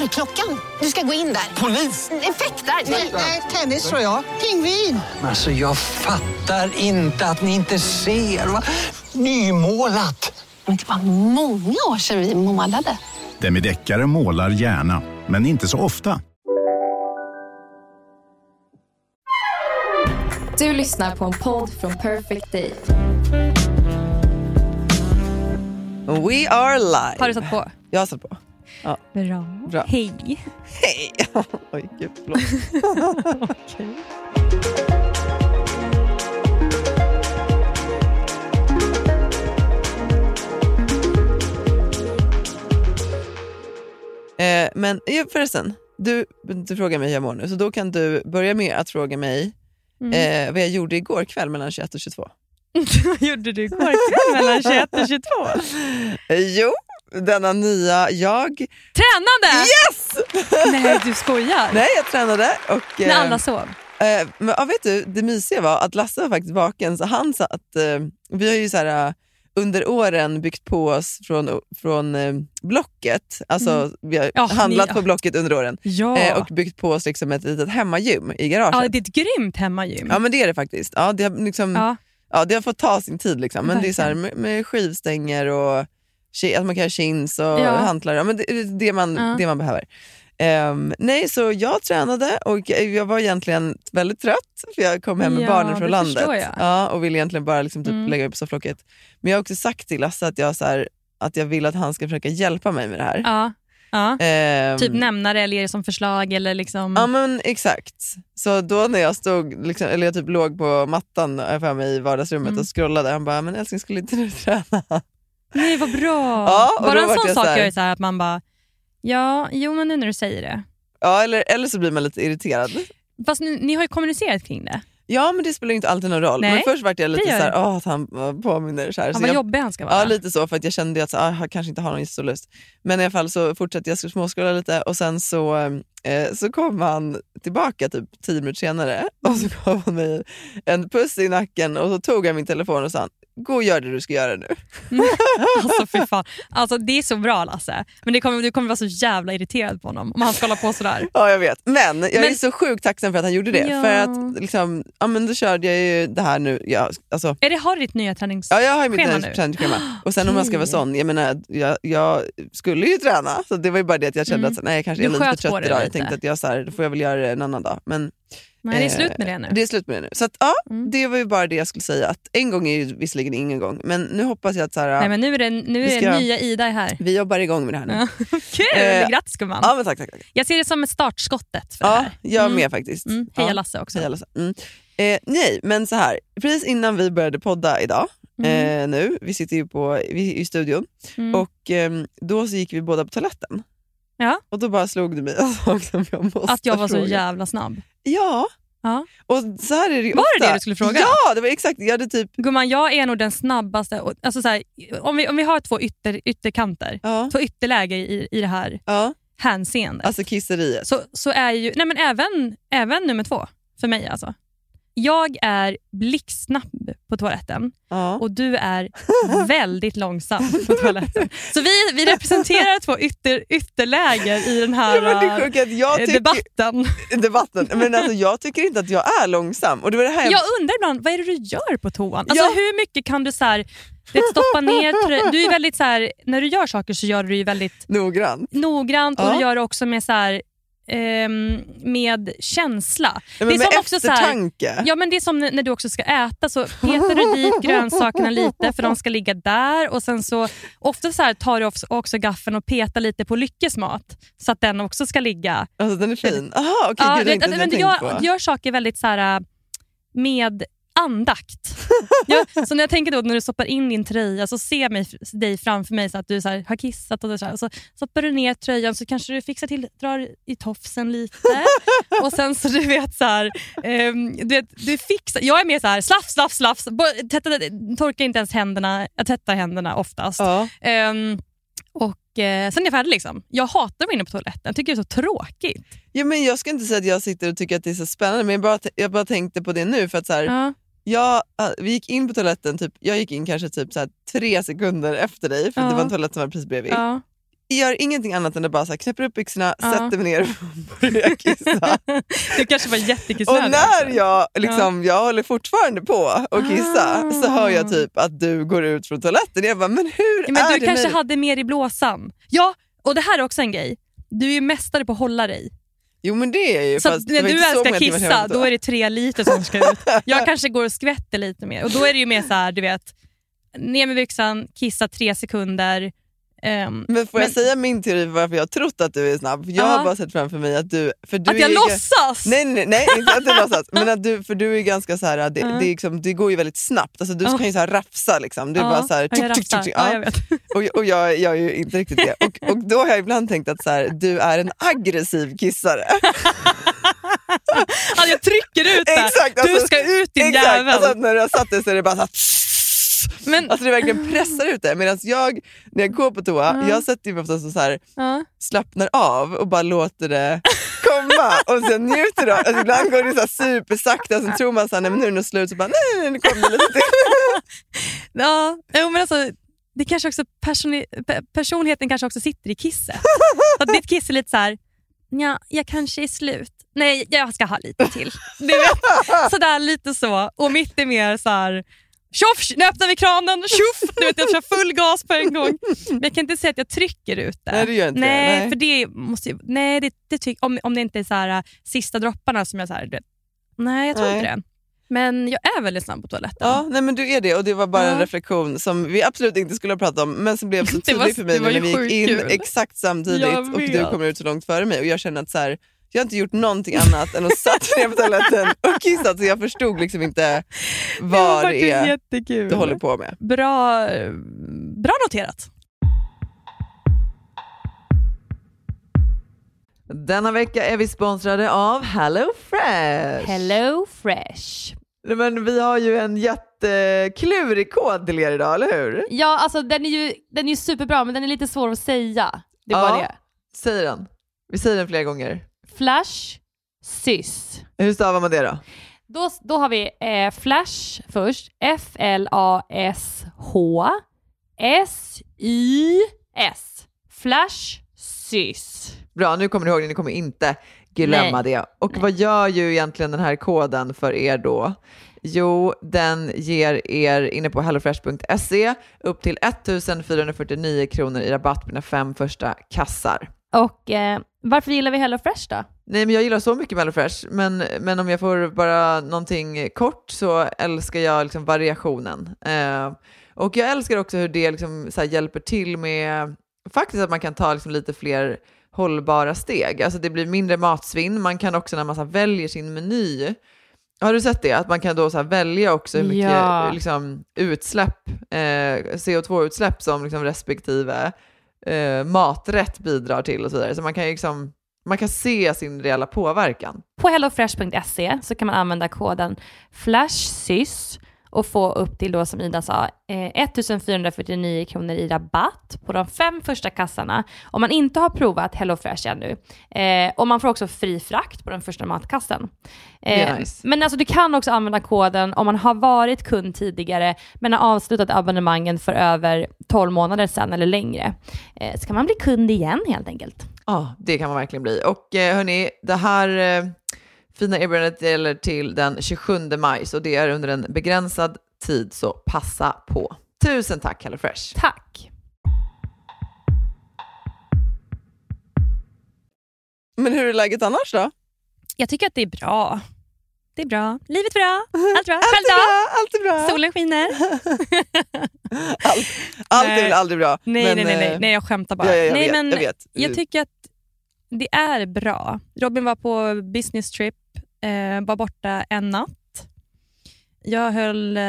Dörrklockan. Du ska gå in där. Polis? Effektar? Nej, tennis tror jag. Pingvin. Alltså jag fattar inte att ni inte ser. Va? Nymålat. Men det var många år sedan vi målade. Demideckare målar gärna, men inte så ofta. Du lyssnar på en podd från Perfect Day. We are live. Har du satt på? Jag har satt på. Ja. Bra. Bra. Hej. Hej! Oj, gud, förlåt. Okej. Eh, men förresten, du, du frågar mig hur jag mår nu, så då kan du börja med att fråga mig Mm. eh, vad jag gjorde igår kväll mellan 21 och 22. Vad gjorde du igår kväll mellan 21 och 22? Eh, jo, denna nya jag. Tränande! Yes! Nej, du skojar. Nej, jag tränade. Och, När alla sov. Eh, men ja, vet du, det mysiga var att Lasse var faktiskt vaken, så han satt... Eh, vi har ju så här, eh, under åren byggt på oss från, från eh, Blocket. Alltså, Vi har Mm. Ja, handlat ni- på Blocket under åren Ja. eh, och byggt på oss liksom ett litet hemmagym i garaget. ja, det är ett grymt hemmagym. Ja men det är det faktiskt. Ja, det, har liksom, ja. Ja. det har fått ta sin tid. Liksom. Men det är så här, Verkligen. med, med skivstänger och att man kan ha chins och Ja. hantlar. Ja, men det, det, man, Ja. det man behöver. Ehm, nej, så jag tränade och jag var egentligen väldigt trött för jag kom hem med Ja, barnen från det landet. Ja, och ville egentligen bara liksom typ Mm. lägga upp sofflocket. Men jag har också sagt till Lasse att jag, så här, att jag vill att han ska försöka hjälpa mig med det här. Ja. ja. Ehm, Typ nämna det eller ge det som förslag eller liksom... Ja men exakt. Så då när jag stod, liksom, eller jag typ låg på mattan för mig i vardagsrummet Mm. och scrollade, han bara, men älskling skulle inte du träna? Nej vad bra. Ja, Bara en sån jag sak så här- gör ju så här att man bara, ja, jo men nu när du säger det. Ja eller, eller så blir man lite irriterad. Fast ni, ni har ju kommunicerat kring det. Ja men det spelar inte alltid någon roll. Nej, men först vart jag lite såhär, det. åh att han eh, påminner. Så här. Ja, så vad jag, jobbig han ska vara. Ja lite så för att jag kände att så, ah, jag kanske inte har någon jättestor Men i alla fall så fortsatte jag småskrolla lite och sen så, eh, så kom han tillbaka typ tio minuter senare och så gav han mig en puss i nacken och så tog han min telefon och sa gå och gör det du ska göra nu. Alltså fy fan. Alltså, det är så bra Lasse. Men det kommer, du kommer vara så jävla irriterad på honom om han ska hålla på sådär. Ja jag vet, men jag är Men- så sjukt tacksam för att han gjorde det. Ja. För att liksom, ja, men då körde jag ju det här nu. Ja, alltså, Är det, har du ditt nya tränings... Ja, jag har mitt nya nu? träningsschema. Och sen om man ska vara sån, jag menar, jag, jag skulle ju träna. Så det var ju bara det att jag kände Mm. att nej, jag kanske är lite för trött idag. Jag tänkte att jag så här, då får jag väl göra det en annan dag. Men, Nej, det är eh, slut med det nu. Det är slut med det nu. Så att, ja, Mm. det var ju bara det jag skulle säga. Att en gång är ju visserligen ingen gång, men nu hoppas jag att så här, Nej, men nu är det, nu är ska- det nya Ida här. vi jobbar igång med det här nu. Ja. Kul! Eh, Grattis gumman. Ja, men tack, tack, tack. Jag ser det som ett startskottet för det Ja, här. jag Mm. med faktiskt. Mm. Heja ja. Lasse också. Heja Lasse. Mm. Eh, nej, men så här. Precis innan vi började podda idag, Mm. eh, nu, vi sitter ju på, vi, i studion, Mm. och ehm, då så gick vi båda på toaletten. Ja. Och då bara slog det mig som jag måste Att jag var så fråga. jävla snabb. Ja. Ja. Och så här är det ju Var det ofta. det du skulle fråga? Ja, det var exakt. Jag hade typ... Gumman, jag är nog den snabbaste. Alltså så här, om, vi, om vi har två ytter, ytterkanter, Ja, två ytterläge i, i det här ja. hänseendet, Alltså kisseriet. så, så är ju, nej men även, även nummer två för mig alltså. Jag är blixtsnabb på toaletten Ja. och du är väldigt långsam på toaletten. Så vi, vi representerar två ytter, ytterläger i den här Ja, det jag tycker, debatten. debatten. Men alltså, jag tycker inte att jag är långsam. Och det var det här jag... Jag undrar ibland, vad är det du gör på toan? Alltså, Ja. Hur mycket kan du så här, du vet, stoppa ner... Du är väldigt så här, när du gör saker så gör du det väldigt Noggrant. noggrant och du gör det också med, så här, ehm, med känsla. Nej, det men är med som också så här. Ja men Det är som när du också ska äta, så petar du dit grönsakerna lite för de ska ligga där. och sen så Ofta så här tar du också- gaffeln och petar lite på Lyckes mat så att den också ska ligga. Alltså den är fin. Aha, okej, Ja, gud, det är vet- inte men jag på. du gör saker väldigt så här, med andakt. Jag, så när jag tänker då när du stoppar in din tröja så ser jag mig, dig framför mig så att du så här, har kissat och, så, här, så stoppar du ner tröjan så kanske du fixar till, drar i tofsen lite och sen så du vet så här, um, du, vet, du fixar, jag är mer så här slafs, slafs, slafs, torkar inte ens händerna, jag tvättar händerna oftast. Ja. Um, och eh, Sen är jag färdig. Liksom. Jag hatar att vara inne på toaletten. Jag tycker det är så tråkigt. Ja, men jag ska inte säga att jag sitter och tycker att det är så spännande, men jag bara, jag bara tänkte på det nu. för att så här, Ja. Jag, äh, Vi gick in på toaletten, typ, jag gick in kanske typ så tre sekunder efter dig, för Ja. det var en toalett som var precis bredvid. Ja. Jag gör ingenting annat än att bara så här, knäpper upp byxorna, Ja. sätter mig ner och börjar kissa. Du kanske var och jättekissnödig. när jag, liksom, jag håller fortfarande på att kissa Ah. så hör jag typ att du går ut från toaletten. Jag bara, men hur Ja, men är du det kanske möjligt? hade mer i blåsan. Ja, och det här är också en grej. Du är mästare på att hålla dig. Jo men det är ju Så när du älskar kissa, då är det tre liter som ska ut. Jag kanske går och skvätter lite mer. Och Då är det ju mer så här, du vet, ner med byxan, kissa tre sekunder. Ehm, Men får jag Men- säga min teori varför jag har trott att du är snabb? Jag Ja. har bara sett framför mig att du... För du att jag låtsas! Nej, nej, nej, inte att du låtsas. Men att du, för du är ganska så här, det, Ja. det, är liksom, det går ju väldigt snabbt. Alltså, du Ja. kan ju så här rafsa. Liksom. Du Ja, bara så här, jag tuk, tuk, tuk, Ja, ja. jag vet. Och, och jag, jag är ju inte riktigt det. Och, och då har jag ibland tänkt att så här, du är en aggressiv kissare. Alltså, jag trycker ut det. Exakt, du alltså- ska ut din Exakt, jävel. alltså, när du har satt dig så är det bara så här, Men, Alltså det verkligen pressar ut det. Medan jag, när jag går på toa, Ja. jag sätter mig ofta så, så här, ja. slappnar av och bara låter det komma och sen njuter av alltså Ibland går det så här supersakta och sen tror man så här, nej, men nu är det slut, så bara nej, nej nu kommer det lite till. Ja, men alltså, det kanske också personligheten kanske också sitter i kisset. att ditt kiss är lite så här, ja, jag kanske är slut. Nej, jag ska ha lite till. Du vet, sådär lite så. Och mitt är mer så här, tjoff, nu öppnar vi kranen, tjoff! Du vet, jag kör full gas på en gång. Men jag kan inte säga att jag trycker ut det. Nej, det gör inte nej, nej. för det måste ju, nej, det, det tyck, om, om det inte är så här, äh, sista dropparna som jag så här, vet, nej jag tror Nej. inte det. Men jag är väldigt snabb på toaletten. Ja, nej, men du är det och det var bara en Ja. reflektion som vi absolut inte skulle ha pratat om men som blev så Det var- tydlig för mig när vi gick in kul. exakt samtidigt och du kommer ut så långt före mig och jag känner att så här, jag har inte gjort någonting annat än att satt ner på toaletten och kissat så jag förstod liksom inte det var vad det faktiskt är jättekul. du håller på med. Bra, bra noterat. Denna vecka är vi sponsrade av Hello Fresh. Hello Fresh. Men vi har ju en jätteklurig kod till er idag, eller hur? Ja, alltså den är ju den är ju superbra men den är lite svår att säga. Det är Ja. bara det. Säg den. Vi säger den flera gånger. Flash, sys. Hur stavar man det då? Då, då har vi eh, Flash först. F-L-A-S-H S-Y-S. Flash, sys. Bra, nu kommer ni ihåg det, ni kommer inte glömma det. Och vad gör ju egentligen den här koden för er då? Jo, den ger er inne på hellofresh.se upp till 1449 kronor i rabatt på dina fem första kassar. Och eh, varför gillar vi Hello Fresh då? Nej, men jag gillar så mycket med HelloFresh, men, men om jag får bara någonting kort så älskar jag liksom variationen. Eh, och jag älskar också hur det liksom så hjälper till med faktiskt att man kan ta liksom lite fler hållbara steg. Alltså det blir mindre matsvinn. Man kan också när man så väljer sin meny, har du sett det? Att man kan då så välja också hur mycket Ja. liksom, utsläpp, eh, CO2-utsläpp som liksom respektive eh, maträtt bidrar till och så vidare. Så man kan ju liksom man kan se sin reella påverkan. På hellofresh.se så kan man använda koden FLASHSYS och få upp till då som Ida sa eh, 1449 kronor i rabatt på de fem första kassarna om man inte har provat HelloFresh ännu. Eh, och man får också fri frakt på den första matkassen. Eh, nice. Men alltså du kan också använda koden om man har varit kund tidigare men har avslutat abonnemangen för över 12 månader sedan eller längre. Eh, så kan man bli kund igen helt enkelt. Ja, det kan man verkligen bli. Och eh, hörni, det här eh, fina erbjudandet gäller till den 27 maj, så det är under en begränsad tid, så passa på. Tusen tack HelloFresh! Tack! Men hur är läget annars då? Jag tycker att det är bra. Det är bra. Livet är bra. Allt bra. Allt är bra! Allt är bra! Solen skiner. Allt, allt är Nej. väl aldrig bra? Nej, men, nej, nej, nej, eh, nej, jag skämtar bara. Ja, ja, jag, nej, vet, men jag vet. jag tycker att det är bra. Robin var på business trip, var borta en natt jag höll eh,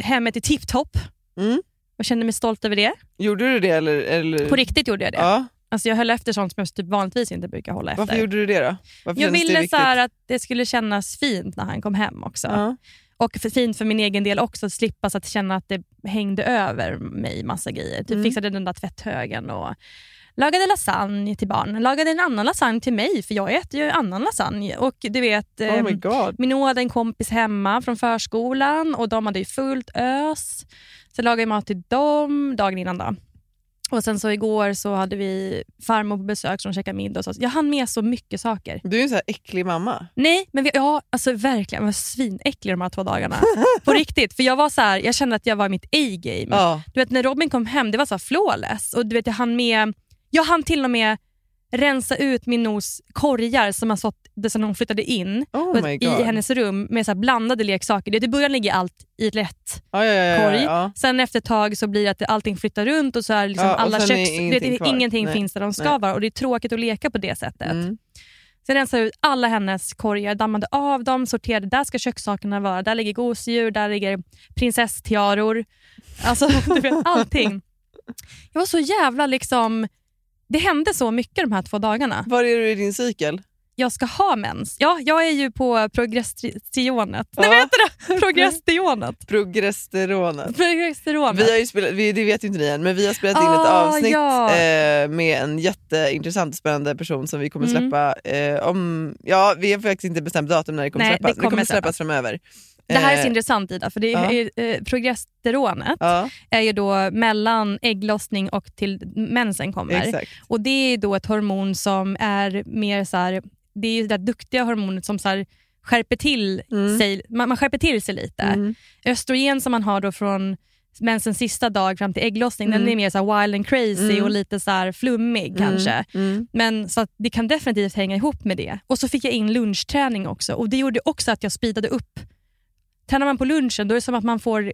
hemmet i tipptopp Mm. och kände mig stolt över det. Gjorde du det eller? eller? På riktigt gjorde jag det. Ja. Alltså jag höll efter sånt som jag typ vanligtvis inte brukar hålla efter. Varför gjorde du det då? Varför jag ville så här att det skulle kännas fint när han kom hem också. Ja. Och för, fint för min egen del också, att slippa så att känna att det hängde över mig massa grejer. Typ Mm. fixade den där tvätthögen och lagade lasagne till barnen. Lagade en annan lasagne till mig för jag äter ju annan lasagne. Och du vet, Oh my ehm, god. Minoo hade en kompis hemma från förskolan och de hade ju fullt ös. Så jag lagade mat till dem dagen innan. Då. Och sen så igår så hade vi farmor på besök som käkade middag. Och så. Jag hann med så mycket saker. Du är en så här äcklig mamma. Nej, men vi, ja, alltså verkligen. Jag var svinäcklig de här två dagarna. På riktigt. För jag var så här, jag kände att jag var i mitt A-game. Ja. Du vet, när Robin kom hem, det var så här flawless. Och du vet, jag hann med, jag hann till och med rensa ut min nos korgar som har stått sen hon flyttade in Oh i hennes rum med så blandade leksaker. Det- I början ligger allt i ett lätt Ja, ja, ja, korg. ja. Sen efter ett tag så blir det att allting flyttar runt och så är liksom Ja, och alla sen är köks... ingenting det, ingenting finns där de ska Nej. vara och det är tråkigt att leka på det sättet. Mm. Sen rensade jag ut alla hennes korgar, dammade av dem, sorterade. Där ska kökssakerna vara. Där ligger gosedjur, där ligger prinsesstiaror. Alltså, du vet, allting. Jag var så jävla liksom... Det hände så mycket de här två dagarna. Var är du i din cykel? Jag ska ha mens. Ja, jag är ju på progesterionet. Nej, Ja. vad heter det? Progesterionet. Progesteronet. Progesteronet. Vi har ju spelat, vi, det vet ju inte ni än, men vi har spelat in ett Ah, avsnitt ja. eh, med en jätteintressant och spännande person som vi kommer Mm. släppa eh, om, ja vi har faktiskt inte bestämt datum när det kommer Nej, släppas. det kommer kommer släppas släppas. framöver. Det här är Eh, så intressant Ida, för det ja. är, eh, progesteronet Ja, är ju då mellan ägglossning och till mensen kommer. exakt. Och Det är då ett hormon som är mer så här, det är det duktiga hormonet som så här skärper till Mm. sig, man, man skärper till sig lite. Mm. Östrogen som man har då från mensens sista dag fram till ägglossning, Mm. den är mer så wild and crazy Mm. och lite så flummig kanske. Mm. Men så det kan definitivt hänga ihop med det. Och så fick jag in lunchträning också och det gjorde också att jag speedade upp. Tränar man på lunchen då är det som att man får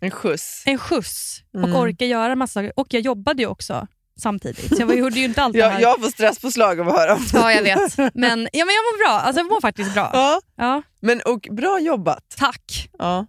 En skjuts. en skjuts och Mm. orkar göra massa saker. Och jag jobbade ju också samtidigt, så jag gjorde ju inte allt det här. Jag, jag får stresspåslag av att höra om det. Ja, jag vet. Men, ja, men jag mår bra. Alltså, jag mår faktiskt bra. Ja, Ja, men, och bra jobbat. tack. Ja.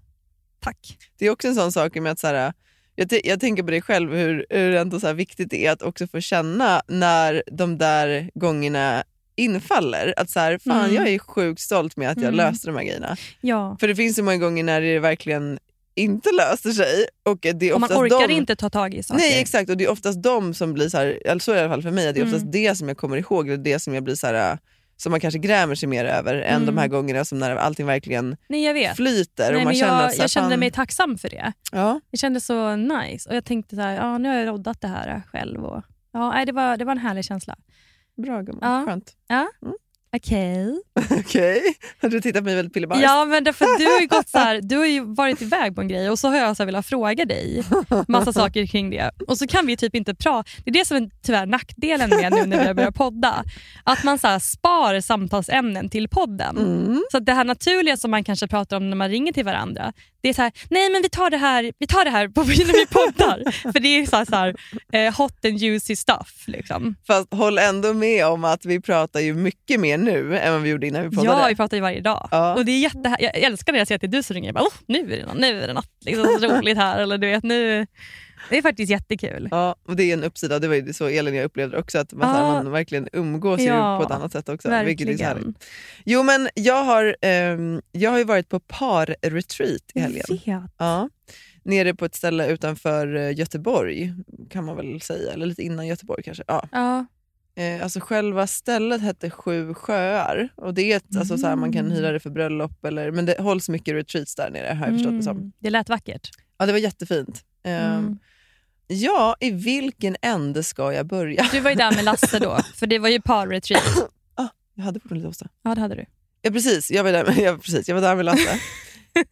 tack. Det är också en sån sak med att så här, jag, jag tänker på det själv, hur, hur ändå så viktigt det är att också få känna när de där gångerna infaller. Att så här, fan Mm. jag är sjukt stolt med att jag Mm. löste de här grejerna. Ja. För det finns så många gånger när det verkligen inte löser sig. Och det är Och man orkar de, inte ta tag i saker. Nej exakt, och det är oftast de som blir så här, eller så är det i alla fall för mig, att det är oftast Mm. det som jag kommer ihåg, eller det som jag blir så här, som man kanske grämer sig mer över än Mm. de här gångerna som när allting verkligen Nej, jag flyter. Nej, och man men känner jag, att här, jag kände fan, mig tacksam för det. ja, Det kändes så nice. Och Jag tänkte så här, ja, nu har jag roddat det här själv. Och, ja, det, var, det var en härlig känsla. Bra gumman, Ja. skönt. Okej. Okej, har du tittat på mig väldigt pillebajs? Ja, men därför du har ju gått så här, du har varit iväg på en grej och så har jag så velat fråga dig massa saker kring det. Och så kan vi typ inte prata. Det är det som är tyvärr nackdelen med nu när vi har börjat podda. Att man så här spar samtalsämnen till podden. Mm. Så det här naturliga som man kanske pratar om när man ringer till varandra, det är så här, nej men vi tar det här, vi tar det här på, när vi poddar. För det är så här, så här eh, hot and juicy stuff. Liksom. Fast håll ändå med om att vi pratar ju mycket mer nu än vad vi gjorde innan vi poddade. Ja, vi pratar ju varje dag. Ja. Och det är jätte, jag älskar när jag ser att det är du som ringer. Jag bara, oh, nu är det något, nu är det något liksom, roligt här. Eller, du vet, nu, det är faktiskt jättekul. Ja, och det är en uppsida, det var ju så Elin jag upplevde också, att man, så här, Ja. man verkligen umgås Ja, på ett annat sätt också. Så. Verkligen. Jo men jag har, ehm, jag har ju varit på par-retreat i helgen. Jag vet. Ja. Nere på ett ställe utanför eh, Göteborg kan man väl säga, eller lite innan Göteborg kanske. Ja. Ja. Eh, alltså själva stället hette Sju sjöar och det är ett, alltså, så här, man kan hyra det för bröllop, eller, men det hålls mycket retreats där nere har jag förstått det som. Mm, det lät vackert. Ja, det var jättefint. Mm. Ja, i vilken ände ska jag börja? Du var ju där med Lasse då, för det var ju par-retreat. Jag hade fortfarande lite hosta. Ja, det hade du. Ja, precis, jag var där med, ja, precis, jag var där med Lasse.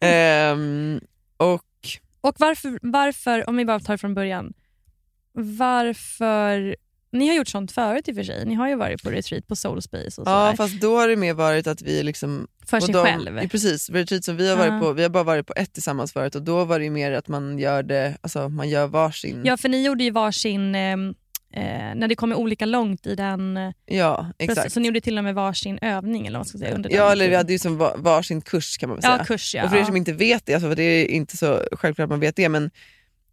Ehm, och Och varför, varför, om vi bara tar det från början, varför... Ni har gjort sånt förut i och för sig. Ni har ju varit på retreat på Soulspace och sådär. Ja, fast då har det mer varit att vi liksom... För sig de, själv. ja, Precis, retreat som vi har varit Ja. på, vi har bara varit på ett tillsammans förut och då var det mer att man gör det, alltså man gör varsin. Ja, för ni gjorde ju varsin, eh, eh, när det kommer olika långt i den eh, Ja, exakt. Så ni gjorde till och med varsin övning eller vad man ska säga, under Ja, eller vi hade ju som va- varsin kurs kan man väl säga. Ja, kurs ja. Och för er som inte vet det, alltså, för det är inte så självklart att man vet det, men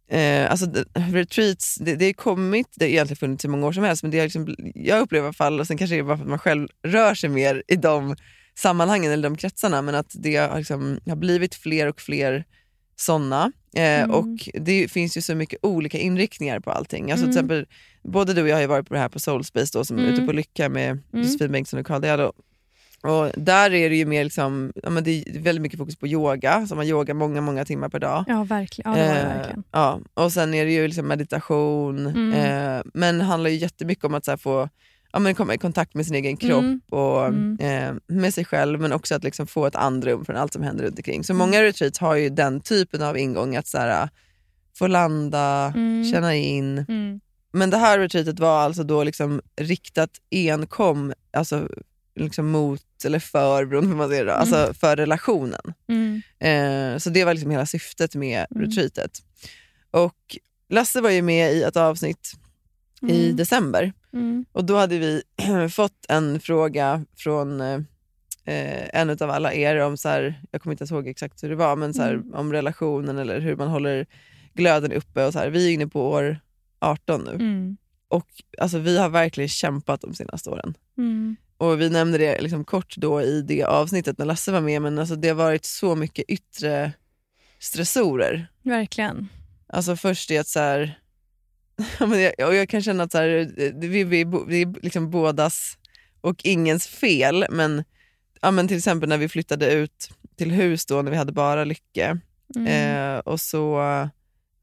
eh, alltså, retreats, det, det har kommit, det har egentligen funnits i många år som helst, men det har liksom, jag upplever i alla fall, och sen kanske det är bara för att man själv rör sig mer i de sammanhangen eller de kretsarna, men att det har, liksom, har blivit fler och fler sådana. Eh, Mm. Och det finns ju så mycket olika inriktningar på allting. Alltså, till Mm. exempel, både du och jag har ju varit på det här på Soulspace då, som är Mm. ute på Lycka med Mm. Josefin Bengtsson och Carl Diallo. Och där är det ju mer liksom, ja, men det är väldigt mycket fokus på yoga, så man yogar många, många timmar per dag. Ja, verkligen. Ja, Eh, verkligen. ja. Och sen är det ju liksom meditation, Mm. eh, men det handlar ju jättemycket om att här, få ja, men komma i kontakt med sin egen kropp Mm. och Mm. eh, med sig själv, men också att liksom få ett andrum från allt som händer runt omkring. Så Mm. många retreats har ju den typen av ingång, att så här, få landa, Mm. känna in. Mm. Men det här retreatet var alltså då liksom riktat enkom alltså liksom mot, eller för, beroende på hur man säger det, då, alltså för relationen. Mm. Eh, så det var liksom hela syftet med Mm. retreatet. Och Lasse var ju med i ett avsnitt i Mm. december Mm. och då hade vi fått en fråga från eh, en av alla er om, så här, jag kommer inte ens ihåg exakt hur det var, men så här, Mm. om relationen eller hur man håller glöden uppe. Och så här. Vi är inne på år 18 nu Mm. och alltså, vi har verkligen kämpat de senaste åren. Mm. Och Vi nämnde det liksom kort då i det avsnittet när Lasse var med, men alltså, det har varit så mycket yttre stressorer. Verkligen. Alltså först är att så här, jag, och jag kan känna att så här, det- vi, vi, vi är liksom bådas och ingens fel, men, ja, men till exempel när vi flyttade ut till hus då när vi hade bara Lycke Mm. eh, och så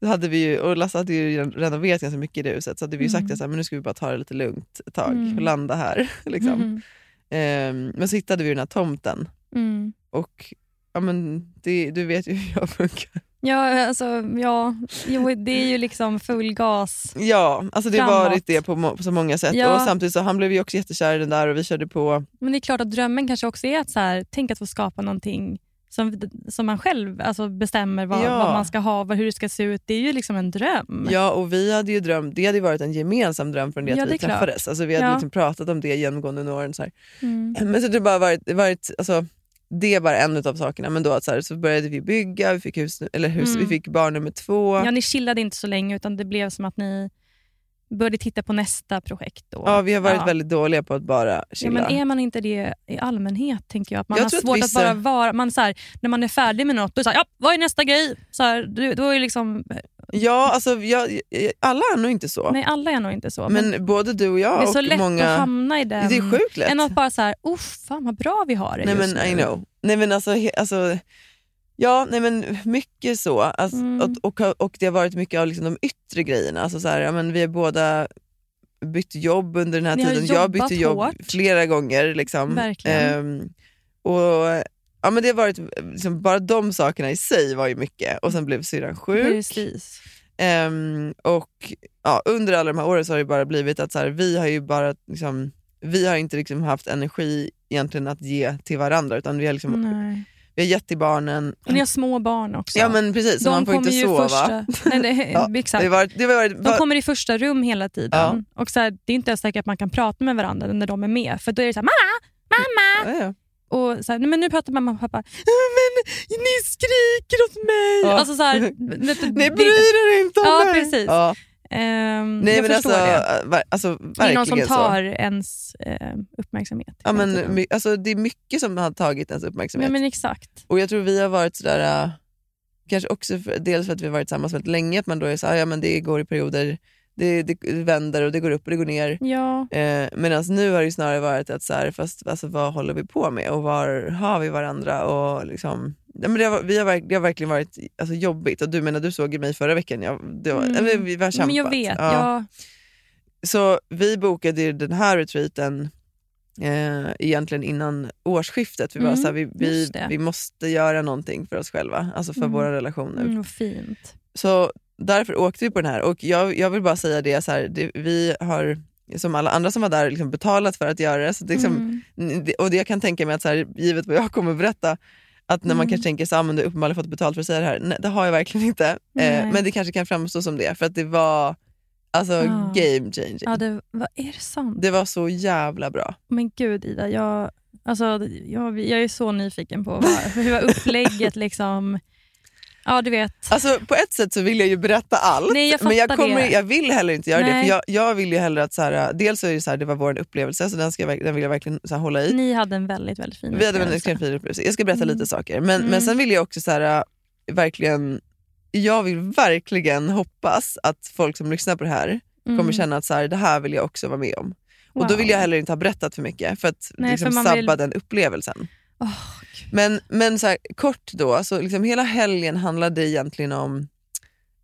då hade vi ju, och Lasse hade ju renoverat ganska mycket i det huset så hade vi ju sagt Mm. att men nu ska vi bara ta det lite lugnt ett tag Mm. och landa här. liksom. Mm. eh, men så hittade vi den här tomten Mm. och ja, men det, du vet ju hur jag funkar. Ja, alltså, ja. Jo, det är ju liksom full gas. Ja, alltså det har varit det på, må- på så många sätt. Ja. Och samtidigt så han blev ju också jättekär i den där och vi körde på. Men det är klart att drömmen kanske också är att så här, tänk att få skapa någonting som, som man själv alltså, bestämmer vad, Ja. vad man ska ha, vad, hur det ska se ut. Det är ju liksom en dröm. Ja, och vi hade ju drömt, det hade varit en gemensam dröm från det att Ja, vi det klart. träffades. Alltså vi hade Ja. liksom pratat om det genomgående under åren. Så här. Mm. Men så det bara varit, varit alltså, det är bara en av sakerna. Men då att så, här, så började vi bygga, vi fick, hus, eller hus, Mm. vi fick barn nummer två. Ja, ni chillade inte så länge utan det blev som att ni började titta på nästa projekt. Då. Ja, vi har varit Ja. väldigt dåliga på att bara Ja, chilla. men är man inte det i allmänhet? tänker jag. Att man Jag har tror att svårt vissa- att bara vara... Man, så här, när man är färdig med något, då är det så här, ja, vad är nästa grej? Så här, du- då är liksom, Ja, alltså, jag, alla är nog inte så. nej, alla är nog inte så. men både du och jag det är så och lätt många... att hamna i den. Det är sjukt lätt. Än att bara så här, uff, fan vad bra vi har det Nej just men I nu. know. Nej men alltså, he, alltså Ja, nej men mycket så. Alltså, Mm. och, och, och det har varit mycket av liksom de yttre grejerna. Alltså så här, ja, men vi har båda bytt jobb under den här Ni tiden. Jag bytte jobb hårt. flera gånger. Liksom. Ehm, och ja, men det har varit, liksom, Bara de sakerna i sig var ju mycket. Och sen blev syrran sjuk. Ehm, och ja, under alla de här åren så har det bara blivit att så här, vi har ju bara liksom, vi har inte liksom haft energi egentligen att ge till varandra utan vi har, liksom, Nej. Vi har gett till barnen. Och ni har små barn också. Ja men precis, De man får inte sova. Första, nej, det, Ja, exakt. Det har varit, det har varit, De kommer i första rum hela tiden. Ja. Och så här, det är inte ens säkert att man kan prata med varandra när de är med. För då är det så här, mamma, mamma. ja. Och så här, men nu pratar mamma och pappa. Men ni skriker åt mig. Ja. Alltså så här, du, Ni bryr er inte om Ja, mig! precis. Ja. Ehm, Nej, jag men förstår alltså, det. ver, alltså, Det är någon som tar så. ens eh, uppmärksamhet. Ja, men, my, alltså, det är mycket som har tagit ens uppmärksamhet. Nej, men exakt. Och jag tror vi har varit sådär, äh, kanske också för, dels för att vi har varit tillsammans väldigt länge, att man då är såhär, ja men det går i perioder, det, det vänder och det går upp och det går ner. Ja. Eh, Medan nu har det snarare varit att så här, fast alltså, vad håller vi på med och var har vi varandra? Och liksom, ja, men det, har, vi har, det har verkligen varit alltså, jobbigt och du menar du såg mig förra veckan, jag, var, Mm. mm. vi har kämpat. Men jag vet. Ja. Ja. Så vi bokade den här retreaten eh, egentligen innan årsskiftet. Vi, var Mm, så här, vi, vi, vi måste göra någonting för oss själva, alltså för Mm. vår relation nu. Mm, fint. Så därför åkte vi på den här och jag, jag vill bara säga det, så här, det vi har som alla andra som var där liksom betalat för att göra det. Så det liksom, Mm. det- och det jag kan tänka mig att så här, givet vad jag kommer att berätta, att när man Mm. kanske tänker så här, "Ah, men du har uppenbarligen fått betalt för att säga det här. Nej, det har jag verkligen inte. Eh, men det kanske kan framstå som det, för att det var Alltså Ja. game changing. Ja, det, vad är det sant? Det var så jävla bra. Men gud Ida, jag, alltså, jag, jag är så nyfiken på vad, hur var upplägget liksom. Ja du vet. Alltså på ett sätt så vill jag ju berätta allt, Nej, jag men jag, kommer, det. jag vill heller inte göra det. Nej. För jag, jag vill ju hellre att, så här, dels är det, så här, det var vår upplevelse, så den, ska jag, den vill jag verkligen så här, hålla i. Ni hade en väldigt väldigt fin Vi hade en upplevelse. extremt fin upplevelse. Jag ska berätta Mm. lite saker. Men, Mm. men sen vill jag också så här, verkligen, jag vill verkligen hoppas att folk som lyssnar på det här Mm. kommer känna att så här, det här vill jag också vara med om. Och då Wow. vill jag heller inte ha berättat för mycket för att Nej, liksom för sabba vill- den upplevelsen. Åh, Men, men så här, kort då, så liksom hela helgen handlade egentligen om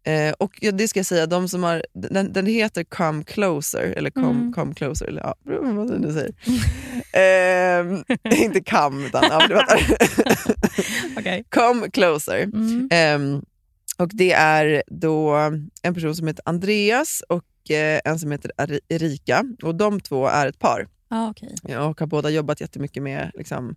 Eh, och ja, det ska jag säga, de som har, den, den heter Come Closer, eller Come, Mm. come Closer, eller ja, vad nu säger. Ehm, inte Come, utan ja, var Okej. Come Closer. Mm. Ehm, och det är då en person som heter Andreas och eh, en som heter Erika. Och de två är ett par Ja, okej. och har båda jobbat jättemycket med liksom,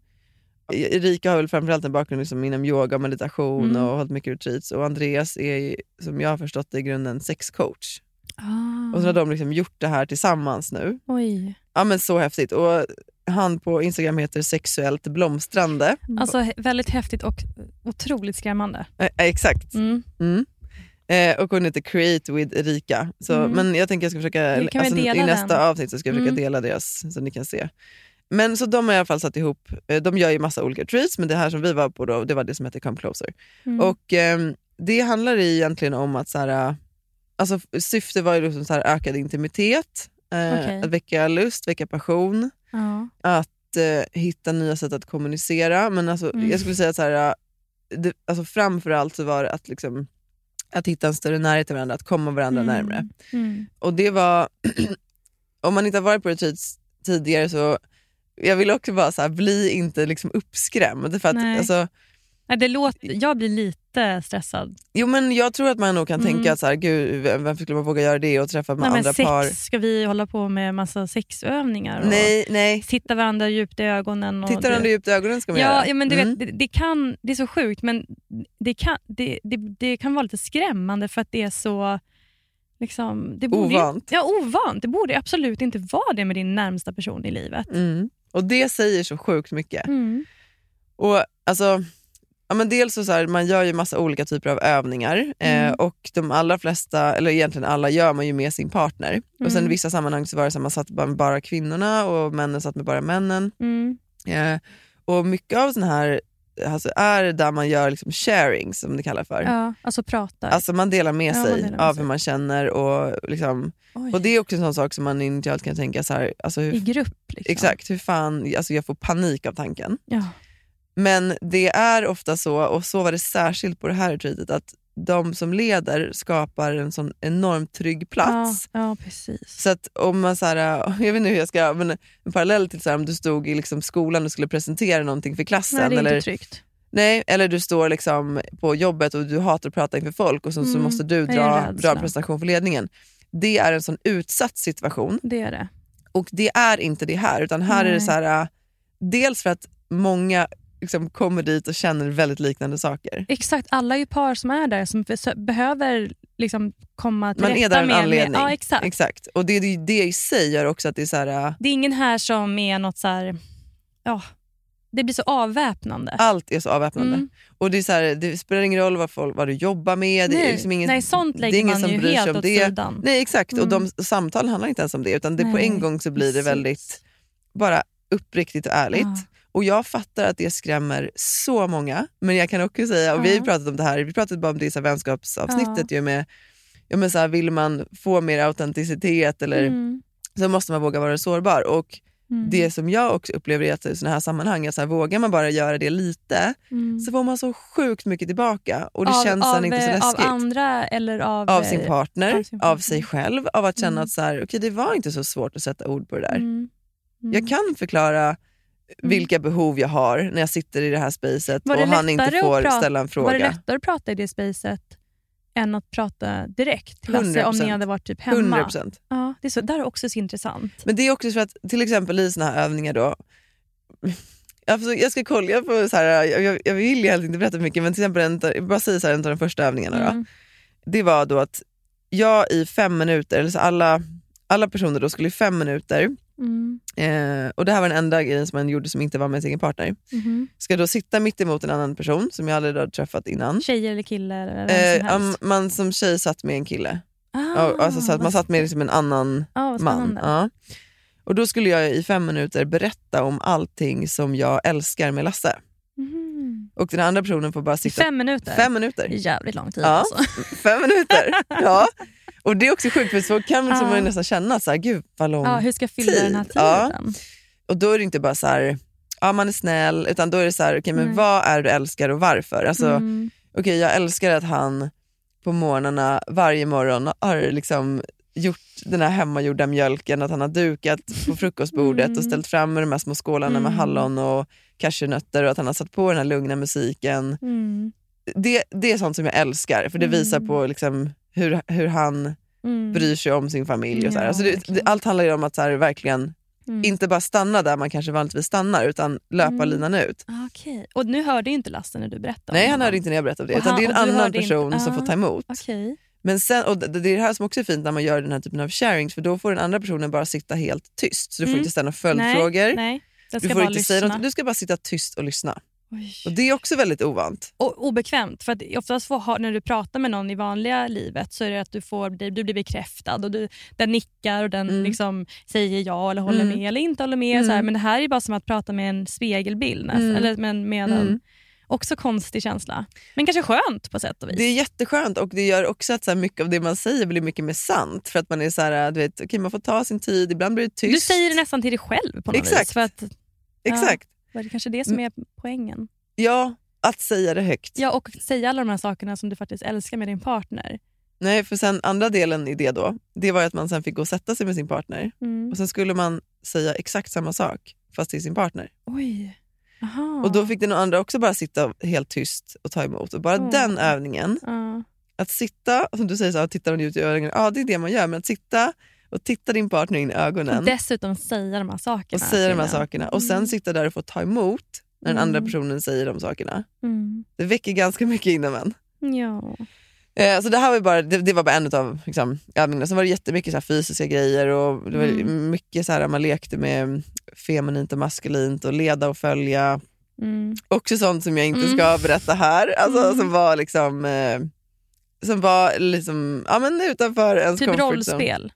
Erika har väl framförallt en bakgrund liksom inom yoga och meditation Mm. och hållit mycket retreats. Och Andreas är, som jag har förstått det, i grunden sexcoach. Ah. Och så har de liksom gjort det här tillsammans nu. Oj. Ja men så häftigt. Och han på Instagram heter sexuellt blomstrande. Alltså väldigt häftigt och otroligt skrämmande. Eh, exakt. Mm. Mm. Eh, och hon heter Create with Erika. Så, Mm. Men jag tänker jag ska försöka, alltså, i nästa den? avsnitt så ska jag försöka Mm. dela deras så ni kan se. Men så de har i alla fall satt ihop, eh, de gör ju massa olika treats men det här som vi var på då, det var det som heter Come Closer. Mm. Och ehm, det handlar egentligen om att så här, alltså, syftet var ju liksom så här, ökad intimitet, eh, Okej. att väcka lust, väcka passion, ja. att eh, hitta nya sätt att kommunicera. Men alltså, Mm. jag skulle säga att så här, det, alltså, framförallt så var det att, liksom, att hitta en större närhet till varandra, att komma varandra Mm. närmare. Mm. Och det var, om man inte har varit på retreats tidigare så jag vill också bara så här, bli inte liksom uppskrämd. För att, Nej. alltså, Nej, det låter, jag blir lite stressad. Jo men jag tror att man nog kan Mm. tänka att så här, gud, vem vem skulle man våga göra det och träffa med Nej, andra sex, par? ska vi hålla på med massa sexövningar? Och Nej, nej. Titta varandra djupt i ögonen? Och Titta varandra djupt i ögonen ska man ja, göra. ja, men du Mm. vet, det, det, kan, det är så sjukt, men det kan, det, det, det kan vara lite skrämmande för att det är så... Liksom, det borde Ovant. Ju, ja, ovant. Det borde absolut inte vara det med din närmsta person i livet. Mm. Och det säger så sjukt mycket. Mm. Och alltså, ja, men dels så, så här, man gör ju massa olika typer av övningar eh, Mm. och de allra flesta, eller egentligen alla, gör man ju med sin partner. Och sen i Mm. vissa sammanhang så var det så att man satt bara med bara kvinnorna och männen satt med bara männen. Mm. Eh, och mycket av sån här alltså, är där man gör liksom sharing som det kallar för. Ja, alltså pratar. Alltså man delar med Ja, sig delar med av sig. hur man känner och, liksom, Oj. och det är också en sån sak som man initialt kan tänka så här, alltså hur, I grupp. Liksom. exakt, hur fan, alltså jag får panik av tanken. Ja. Men det är ofta så, och så var det särskilt på det här retreatet, att de som leder skapar en sån enormt trygg plats. Ja, ja, precis. Så att om man, så här, jag vet inte hur jag ska, men en parallell till så här, om du stod i liksom skolan och skulle presentera någonting för klassen. Nej, det är eller, inte tryggt. nej, eller du står liksom på jobbet och du hatar att prata inför folk och så, så Mm, måste du dra, dra en presentation för ledningen. Det är en sån utsatt situation Det är det. och det är inte det här. Utan här är det Nej. så här, äh, dels för att många liksom kommer dit och känner väldigt liknande saker. Exakt, alla är ju par som är där som behöver liksom komma till Man är rätta där av en med... anledning. Med, ja, exakt. Exakt. Och det, det, det i sig gör också att det är så här, äh, Det är ingen här som är något så här... Ja, det blir så avväpnande. allt är så avväpnande. Mm. Och det, är så här, det spelar ingen roll vad, folk, vad du jobbar med. Det är liksom ingen, nej, sånt det är lägger ingen man som ju bryr sig helt om åt det. sidan. Nej exakt, och Mm. de samtalen handlar inte ens om det utan det på en gång så blir det väldigt bara uppriktigt och ärligt. Ja. Och jag fattar att det skrämmer så många, men jag kan också säga, och vi har pratat om det här, vi pratade bara om det i vänskapsavsnittet ju med, ja, men så här, vill man få mer autenticitet eller, Mm. så måste man våga vara sårbar. Och Mm. det som jag också upplever i att i såna här sammanhang, att så här, vågar man bara göra det lite Mm. så får man så sjukt mycket tillbaka och det av, känns av, inte så eh, läskigt. Av andra eller av... Av eh, sin partner, av sin av partner. sig själv, av att känna Mm. att så här, okay, det var inte så svårt att sätta ord på det där. Mm. Mm. Jag kan förklara vilka behov jag har när jag sitter i det här spacet och han inte får prata- ställa en Var det fråga. lättare att prata i det spacet än att prata direkt till Lasse om ni 100%. hade varit typ hemma? 100%. Ja, det är så, där är också så intressant. Men det är också för att till exempel i såna här övningar då, jag, ska kolla på så här, jag, jag- vill helt inte berätta för mycket men till exempel en, bara säger så här, en av de första övningarna då, Mm. det var då att jag i fem minuter, eller så alla, alla personer då skulle i fem minuter, Mm. eh, och det här var den enda grejen som man gjorde som inte var med sin egen partner, Mhm. ska då sitta mitt emot en annan person som jag aldrig hade träffat innan. Tjejer eller killar eller vem Eh, som helst. man som tjej satt med en kille. Ah, alltså, så att man satt med liksom en annan ah, man. Ja. Och då skulle jag i fem minuter berätta om allting som jag älskar med Lasse. Och den andra personen får bara sitta... fem minuter? Fem minuter. Det är jävligt lång tid Ja. alltså. Fem minuter. Ja. Och det är också sjukt för så kan man, Ja. så man nästan känna, så här, gud vad lång Ja, hur ska jag fylla tid. den här Ja. tiden? Och då är det inte bara så här, ja man är snäll, utan då är det så här, okay, men Nej. vad är det du älskar och varför? Alltså, Mm. okej, jag älskar att han på morgnarna varje morgon har liksom gjort den här hemmagjorda mjölken, att han har dukat på frukostbordet Mm. och ställt fram med de här små skålarna med Mm. hallon och cashewnötter och att han har satt på den här lugna musiken. Mm. Det, det är sånt som jag älskar för det visar Mm. på liksom hur, hur han Mm. bryr sig om sin familj. Och så. Ja, Alltså det, det, allt handlar ju om att så här, verkligen Mm. inte bara stanna där man kanske vanligtvis stannar utan löpa Mm. linan ut. Ah, Okej. Och nu hörde ju inte Lasse när du berättade Nej om han honom. hörde inte när jag berättade om det utan han- det är en annan hörde inte- person som Ah. får ta emot. Okej. Men sen, och det, är det här som också är fint när man gör den här typen av sharings för då får den andra personen bara sitta helt tyst. Så du får Mm. inte ställa följdfrågor. Nej, nej. Jag Du ska får bara inte säga lyssna. något, du ska bara sitta tyst och lyssna. Oj. Och Det är också väldigt ovant. Och obekvämt. För att oftast får, när du pratar med någon i vanliga livet så är det att du, får, du blir bekräftad och du, den nickar och den Mm. liksom säger ja eller håller Mm. med eller inte håller med. Så här. Mm. Men det här är bara som att prata med en spegelbild. nästan. Mm. Eller med, med Mm. en också konstig känsla. Men kanske skönt på sätt och vis. Det är jätteskönt och det gör också att så mycket av det man säger blir mycket mer sant. För att man är så här, du vet, okay, man får ta sin tid, ibland blir det tyst. Du säger det nästan till dig själv på något Exakt. vis. För att, Exakt. ja, det är kanske det som är poängen. Ja, att säga det högt. Ja, och säga alla de här sakerna som du faktiskt älskar med din partner. Nej, för sen andra delen i det då, det var ju att man sen fick gå och sätta sig med sin partner Mm. och sen skulle man säga exakt samma sak fast till sin partner. Oj. Aha. Och då fick den andra också bara sitta helt tyst och ta emot. Och bara Mm. den övningen, Ja. att sitta, som du säger, så här, titta dem ut i ögonen, ja det är det man gör, men att sitta och titta din partner in i ögonen Och dessutom säga de här och sakerna. säga de här sakerna och sen Mm. sitta där och få ta emot när den Mm. andra personen säger de sakerna. Mm. Det väcker ganska mycket inom en. Ja. Eh, så det här var, bara, det, det var bara en av liksom, övningarna. Sen var det jättemycket så här, fysiska grejer och det var Mm. mycket så här, man lekte med feminint och maskulint och leda och följa. Mm. Också sånt som jag inte Mm. ska berätta här. Alltså, Mm. Som var liksom eh, som var liksom, ja, men utanför ens Typ rollspel.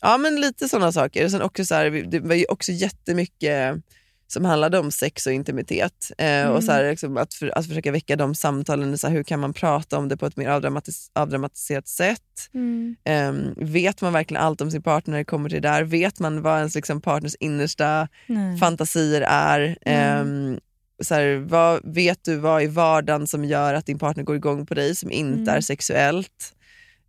Ja men lite sådana saker. Och sen också så här, det var ju också jättemycket som handlade om sex och intimitet. Eh, Mm. och så här, liksom, att, för, att försöka väcka de samtalen, så här, hur kan man prata om det på ett mer avdramatis- avdramatiserat sätt? Mm. Eh, vet man verkligen allt om sin partner när det kommer till det där? Vet man vad ens liksom, partners innersta Nej. fantasier är? Mm. Eh, så här, vad, vet du vad i vardagen som gör att din partner går igång på dig som inte Mm. är sexuellt?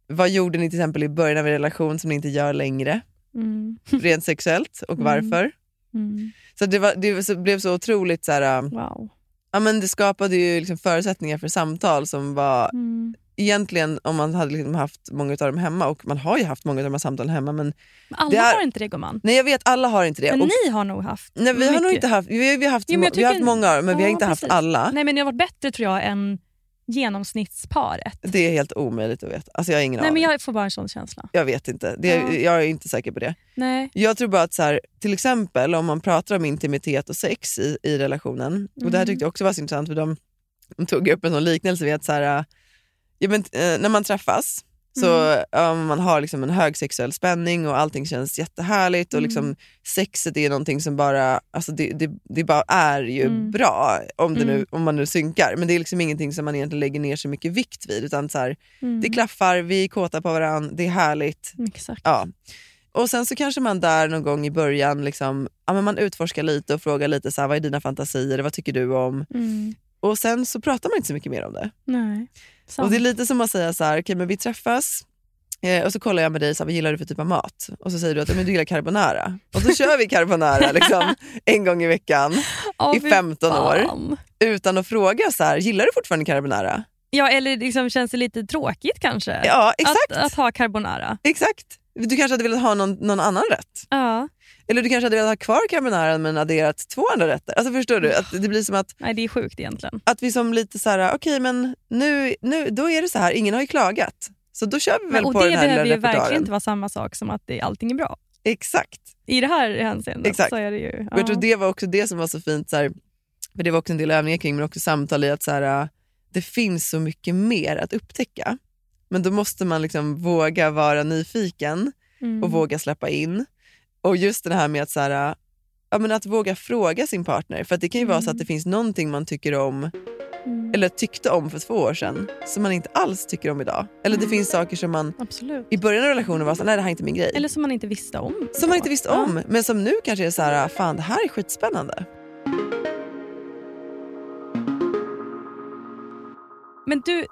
Vad gjorde ni till exempel i början av er relation som ni inte gör längre? Mm. rent sexuellt och Mm. varför. Mm. Så det, var, det blev så otroligt så här, äh, Wow. ja, men det skapade ju liksom förutsättningar för samtal som var Mm. egentligen om man hade liksom haft många av dem hemma och man har ju haft många av de här samtalen hemma men Men alla är- har inte det gumman. nej jag vet alla har inte det. Men och, ni har nog haft nej, vi har nog mycket. inte haft, vi, har- vi har haft, Jo, vi har haft många men vi har Ja, inte haft precis. alla. Nej men det har varit bättre tror jag än genomsnittsparet. Det är helt omöjligt att veta. Alltså jag har ingen Nej aning. men jag får bara en sån känsla. Jag vet inte, det, Ja. jag är inte säker på det. Nej. Jag tror bara att så här, till exempel om man pratar om intimitet och sex i, i relationen, och det här Mm. tyckte jag också var så intressant för de, de tog upp en sån liknelse att så här, ja, men, eh, när man träffas så ja, man har liksom en hög sexuell spänning och allting känns jättehärligt och Mm. liksom, sexet är någonting som bara, alltså det, det, det bara är ju Mm. bra om, det nu, Mm. om man nu synkar men det är liksom ingenting som man egentligen lägger ner så mycket vikt vid utan så här, det klaffar, vi är kåta på varandra, det är härligt. Exakt. Ja. Och sen så kanske man där någon gång i början liksom, ja, men man utforskar lite och frågar lite så här, vad är dina fantasier, vad tycker du om? Mm. Och sen så pratar man inte så mycket mer om det. Nej. Sant. Och det är lite som att säga så här, okej men vi träffas eh, och så kollar jag med dig, så här, vad gillar du för typ av mat? Och så säger du att men du gillar carbonara. Och så kör vi carbonara liksom, en gång i veckan Ja, i fy 15 år utan att fråga så här, gillar du fortfarande carbonara? Ja eller liksom känns det lite tråkigt kanske? Ja exakt. Att, att ha carbonara. exakt. Du kanske hade velat ha någon, någon annan rätt. Ja. Eller du kanske hade velat ha kvar carbonara men adderat två andra rätter. Alltså förstår du? Att det blir som att, Nej det är sjukt egentligen. att vi som lite så här, okej men nu, nu, då är det så här, ingen har ju klagat. Så då kör vi väl Men, och på det den här lilla behöver ju verkligen repertoaren. inte vara samma sak som att det, allting är bra. Exakt. I det här hänseendet Exakt. så är det ju... Och jag tror det var också det som var så fint, så här, för det var också en del övningar kring men också samtal i att så här, äh, det finns så mycket mer att upptäcka. Men då måste man liksom våga vara nyfiken Mm. och våga släppa in. Och just det här med att, så här, ja, men att våga fråga sin partner. För att det kan ju vara så att det finns någonting man tycker om Mm. eller tyckte om för två år sedan som man inte alls tycker om idag. Eller det finns saker som man Absolut. i början av relationen var så nej det här är inte min grej. Eller som man inte visste om. som man inte visste Ja. om men som nu kanske är så här, fan det här är skitspännande. Men du,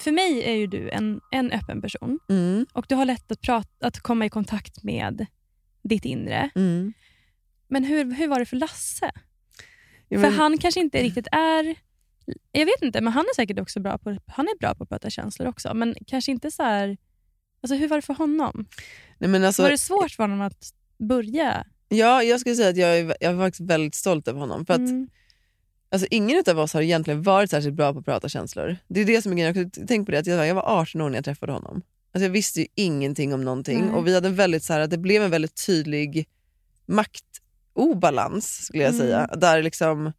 för mig är ju du en, en öppen person Mm, och du har lätt att, prata, att komma i kontakt med ditt inre. mm. Men hur, hur var det för Lasse? Ja, För men- han kanske inte riktigt är... Jag vet inte, men han är säkert också bra på, han är bra på att prata känslor också. Men kanske inte så här... Alltså hur var det för honom? nej, men alltså, var det svårt för honom att börja? Ja, jag skulle säga att jag är, jag är faktiskt väldigt stolt över honom. För att, Mm. alltså, ingen av oss har egentligen varit särskilt bra på att prata känslor. Det är det som är grejen. Jag tänka på det, att jag, jag var 18 år när jag träffade honom. Alltså, jag visste ju ingenting om någonting. Nej. Och vi hade en väldigt, så här, det blev en väldigt tydlig maktobalans skulle jag Mm. säga. Där liksom,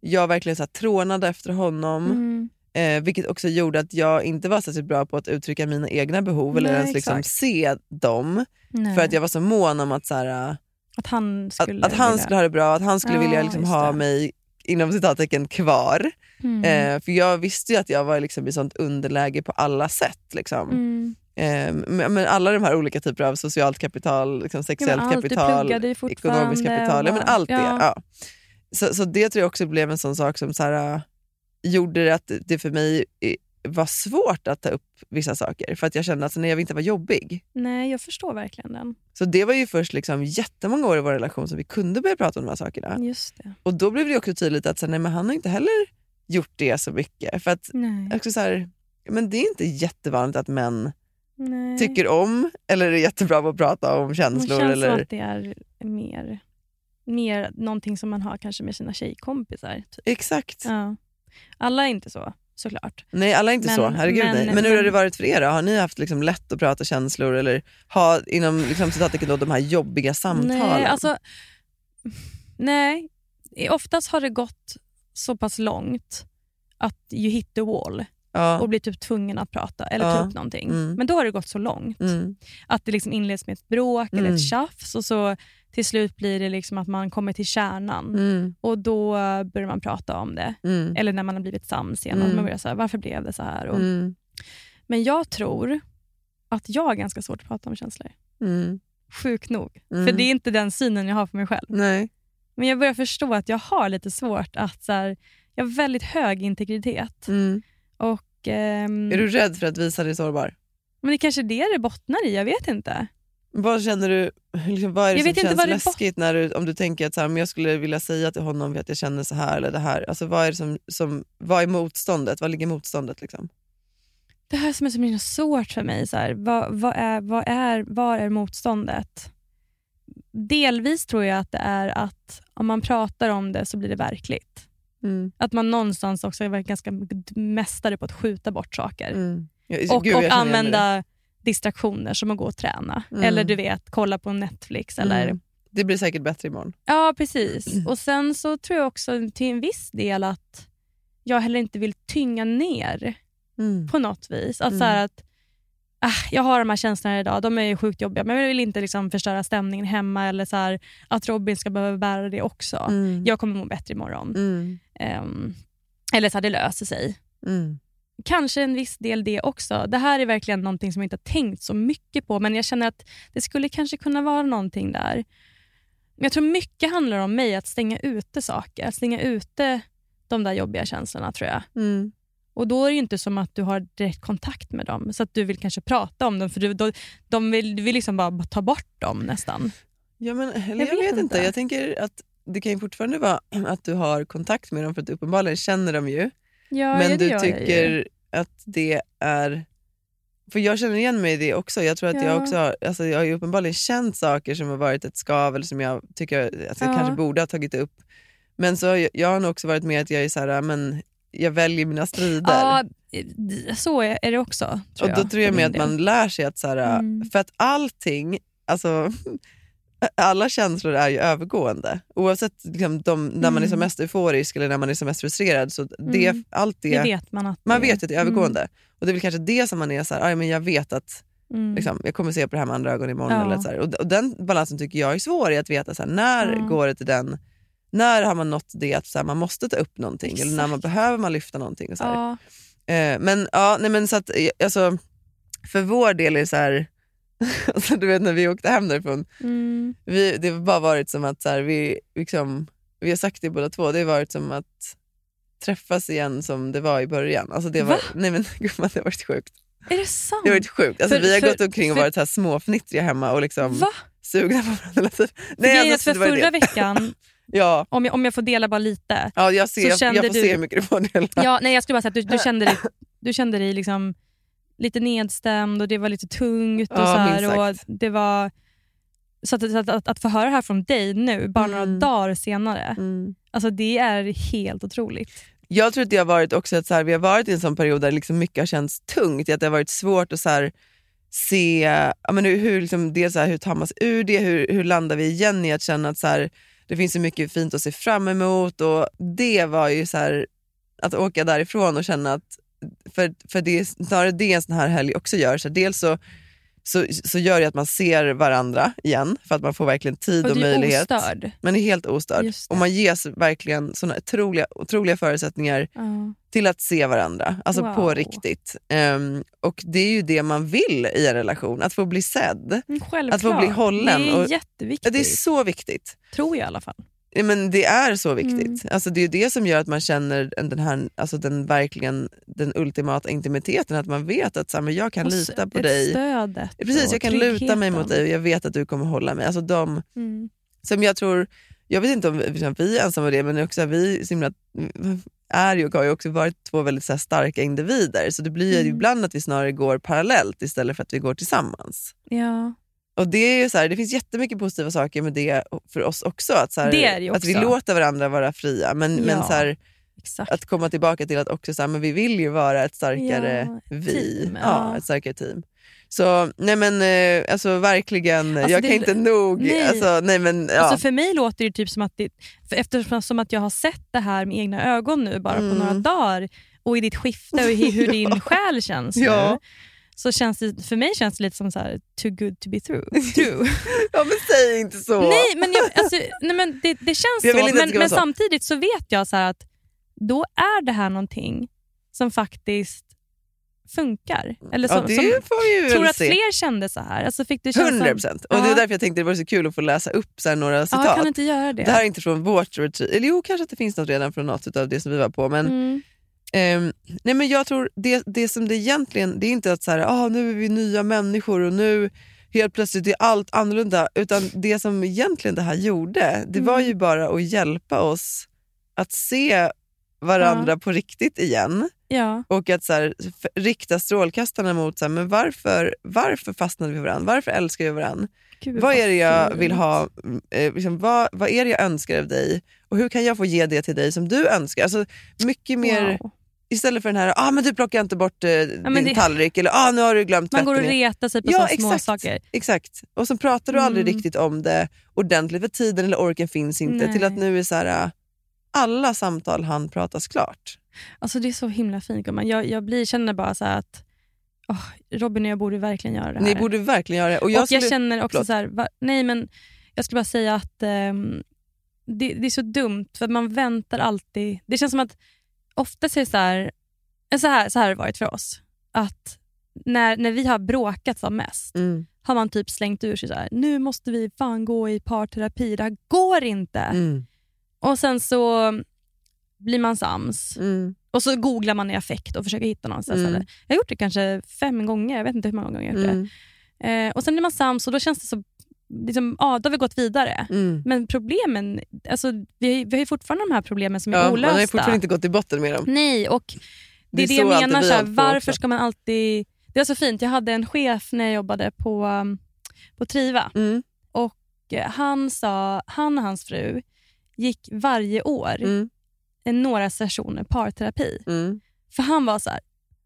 jag verkligen så här, trånade efter honom. Mm. Eh, vilket också gjorde att jag inte var särskilt bra på att uttrycka mina egna behov eller Nej, ens liksom se dem. Nej. För att jag var så mån om att, så här, att han att, skulle att han vilja- skulle ha det bra, att han skulle Ja, vilja liksom ha det. mig inom citattecken kvar. Mm. Eh, för jag visste ju att jag var liksom i sånt underläge på alla sätt. Liksom. Mm. Eh, men, alla de här olika typer av socialt kapital, liksom sexuellt allt, du kapital, ekonomiskt kapital, ja, men allt det. ja. Ja. Så, så det tror jag också blev en sån sak som så här, äh, gjorde det att det för mig eh, var svårt att ta upp vissa saker. För att jag kände att nej, jag vill inte vara jobbig. Nej, jag förstår verkligen den. Så det var ju först liksom jättemånga år i vår relation som vi kunde börja prata om de här sakerna. Just det. Och då blev det också tydligt att så, nej, men han har inte heller gjort det så mycket. För att Nej. också så här, men det är inte jättevanligt att män Nej. tycker om eller är jättebra på att prata om det känslor. känns eller... som att det är mer, mer någonting som man har kanske med sina tjejkompisar. Typ. Exakt. Ja. Alla är inte så, såklart. Nej, alla är inte Men- så. Herregud, men- nej. men hur har det varit för er då? Har ni haft liksom lätt att prata känslor eller ha inom liksom, citattecken de här jobbiga samtalen? Nej, alltså, nej, oftast har det gått så pass långt att you hit the wall ja. och blir typ tvungen att prata eller Ja. ta upp någonting. Mm. Men då har det gått så långt Mm. att det liksom inleds med ett bråk eller Mm. ett tjafs och så till slut blir det liksom att man kommer till kärnan Mm. och då börjar man prata om det. Mm. Eller när man har blivit sams igen. Mm. Och man börjar här, varför blev det så här? Och, Mm. Men jag tror att jag har ganska svårt att prata om känslor. Mm. Sjukt nog. Mm. För det är inte den synen jag har på mig själv. Nej. Men jag börjar förstå att jag har lite svårt att... Så här, jag har väldigt hög integritet. Mm. Och, ehm, Är du rädd för att visa dig sårbar? Men det är kanske det det bottnar i, jag vet inte. Vad känner du, liksom, vad är det Jag som känns vad läskigt när du, om du tänker att så här, men jag skulle vilja säga till honom att jag känner så här eller det här. Alltså, vad, är som, som, vad är motståndet? Vad ligger motståndet? Liksom? Det här som är så svårt för mig. Så här, vad, vad är, vad är, var är motståndet? Delvis tror jag att det är att om man pratar om det så blir det verkligt. Mm. Att man någonstans också är ganska mästare på att skjuta bort saker. Mm. Och, gud, och använda distraktioner som att gå och träna. Mm. Eller du vet, kolla på Netflix. Eller... Mm. Det blir säkert bättre imorgon. Ja, precis. Och Sen så tror jag också till en viss del att jag heller inte vill tynga ner Mm. på något vis. Att Mm. så här att ah, Jag har de här känslorna idag, de är ju sjukt jobbiga men jag vill inte liksom förstöra stämningen hemma eller så här, att Robin ska behöva bära det också. Mm. Jag kommer må bättre imorgon. Mm. Ehm, eller så här, det löser sig. Mm. Kanske en viss del det också. Det här är verkligen någonting som jag inte har tänkt så mycket på men jag känner att det skulle kanske kunna vara någonting där. Men jag tror mycket handlar om mig, att stänga ute saker. Att stänga ute de där jobbiga känslorna tror jag. Mm. Och Då är det inte som att du har direkt kontakt med dem så att du vill kanske prata om dem för du, de, de vill, du vill liksom bara ta bort dem nästan. Ja, men, jag, Jag vet, vet inte. inte. Jag tänker att det kan ju fortfarande vara att du har kontakt med dem för att uppenbarligen känner dem ju. Ja, men det du jag tycker att det är... För jag känner igen mig i det också. Jag tror att jag Ja. också har, alltså jag har ju uppenbarligen känt saker som har varit ett skav eller som jag tycker att jag Ja. kanske borde ha tagit upp. Men så har jag, jag har nog också varit med att jag är så här, men jag väljer mina strider. Ja, så är det också. Tror och då jag, tror jag med att man lär sig att, så här, Mm. för att allting, alltså alla känslor är ju övergående. Oavsett liksom, de, när man är som Mm. mest euforisk eller när man är som mest frustrerad. Så det, Mm. allt det, Det vet man att man det vet att det är Mm. övergående. Och det är väl kanske det som man är så här, "Aj, men jag vet att Mm. liksom, jag kommer se på det här med andra ögon imorgon. Ja. Eller så här. Och, och den balansen tycker jag är svår i att veta så här, när går det till den när har man nått det att så här, man måste ta upp någonting eller när man Exakt. behöver man lyfta någonting. Och så. Ja. Eh, men ja, nej, men så att, eh, alltså, för vår del är det så här, alltså, du vet när vi åkte hem därifrån, Mm. vi, det har bara varit som att så här, vi, liksom, vi har sagt det båda två, det har varit som att träffas igen som det var i början. Alltså det, var, Va? nej, men, gumman, det har varit sjukt. Är det sant? Det har varit sjukt. Alltså, För- vi har för- gått omkring och för- varit så här småfnittriga hemma och liksom Va? sugna på varandra hela tiden. För att alltså, för det var förra det. veckan, Ja, om jag, om jag får dela bara lite. ja jag, ser, Så jag, kände jag får du- se hur mycket du får dela. Ja, nej, jag skulle bara säga att du, du kände dig, du kände dig liksom lite nedstämd och det var lite tungt. Och Ja, så här, och det var, så att, så att, att, att få höra det här från dig nu, bara några Mm. dagar senare, Mm. alltså det är helt otroligt. Jag tror att det har varit också att så här, vi har varit i en sån period där liksom mycket har känts tungt. Att det har varit svårt att så här, se ja, men hur, hur, liksom, dels så här, hur tar man sig ur det, hur, hur landar vi igen i att känna att så här, det finns så mycket fint att se fram emot. Och Det var ju så här, att åka därifrån och känna att, för, för det är snarare det en sån här helg också gör. Så dels så, så, så gör det att man ser varandra igen för att man får verkligen tid och, Och möjlighet. ostörd. Man är helt ostörd och man ges verkligen såna otroliga, otroliga förutsättningar Ja. till att se varandra, alltså på Wow. riktigt. Ehm, och det är ju det man vill i en relation, att få bli sedd. Mm, Självklart. Att få bli hållen Det är och- jätteviktigt. Ja, det är så viktigt. Tror jag i alla fall. Men det är så viktigt. Mm. Alltså, det är det som gör att man känner en- den, här, alltså den, verkligen, den ultimata intimiteten, att man vet att så här, men jag kan Och lita på dig. Stödet Precis, jag kan luta mig mot dig och jag vet att du kommer hålla mig. Alltså de, Mm. som jag tror, jag vet inte om vi, vi är ensamma om det, men också vi så himla, är ju och har ju också varit två väldigt så här, starka individer. Så det blir Mm. ibland att vi snarare går parallellt istället för att vi går tillsammans. Ja. Och det, är ju så här, det finns jättemycket positiva saker med det för oss också. Att, så här, Det ju att vi också. låter varandra vara fria. Men, men Ja. så här, att komma tillbaka till att också så men vi vill ju vara ett starkare Ja, vi. team, ja. ett starkare team. Så nej men eh, alltså verkligen, Alltså, jag det- kan inte nog... nej. Alltså, nej men, ja. Alltså för mig låter det typ som att det, eftersom att jag har sett det här med egna ögon nu bara Mm. på några dagar och i ditt skifte och i hur din själ känns nu. Så känns det, för mig känns det lite som så här, too good to be true. true. ja men säg inte så. nej men, jag, alltså, nej, men det, det känns så. att Men, men så. samtidigt så vet jag så att då är det här någonting som faktiskt funkar. Eller som, ja, som, tror att se. fler kände så här? Alltså fick du känslan- 100 procent. Och det är därför jag tänkte det var så kul att få läsa upp så några citat. Ja, kan inte göra det? Det här är inte från vårt retreat, eller jo kanske att det finns något redan från något av det som vi var på. Men, Mm. Ehm, nej, men jag tror det, det som det egentligen, det är inte att så här, ah, nu är vi nya människor och nu helt plötsligt är allt annorlunda. Utan det som egentligen det här gjorde, det var Mm. ju bara att hjälpa oss att se varandra på riktigt igen. Ja. Och att så här, rikta strålkastarna mot så här, men varför, varför fastnade vi varandra? Varför älskar vi varandra? Gud, Vad är det jag vill ha? Eh, liksom, vad, vad är det jag önskar av dig? Och hur kan jag få ge det till dig som du önskar? Alltså, mycket mer, Wow. Istället för den här, ah, men du plockar inte bort eh, men din det- tallrik eller ah, nu har du glömt Man går och retar sig på Ja, så små exakt. saker. Exakt. Och så pratar du aldrig Mm. riktigt om det ordentligt för tiden eller orken finns inte. Nej. Till att nu är så här, alla samtal han pratas klart. Alltså det är så himla fint gumman. Jag, jag blir, känner bara så att åh, Robin och jag borde verkligen göra det här. Ni borde verkligen göra det. Och och jag, jag, skulle, känner också förlåt. så här, va, nej men jag skulle bara säga att ehm, det, det är så dumt för man väntar alltid. Det känns som att ofta är det så här, eh, så här, så här har det varit för oss. Att när, när vi har bråkat som mest Mm, har man typ slängt ur sig så här, nu måste vi fan gå i parterapi, det här går inte. mm, Och sen så blir man sams mm. och så googlar man i affekt och försöker hitta någonstans. Mm. Eller. Jag har gjort det kanske fem gånger, jag vet inte hur många gånger jag har gjort Mm, det. Eh, och Sen blir man sams och då känns det så, liksom, ja, då har vi gått vidare. mm. Men problemen, alltså, vi, vi har ju fortfarande de här problemen som är Ja, man olösta. har fortfarande inte gått till botten med dem. Nej, och det är det, jag menar. Så här, varför också. ska man alltid... Det var så fint, jag hade en chef när jag jobbade på, um, på Triva. Mm, Och eh, han, sa, han och hans fru gick varje år mm, några sessioner parterapi. Mm. För han var så här,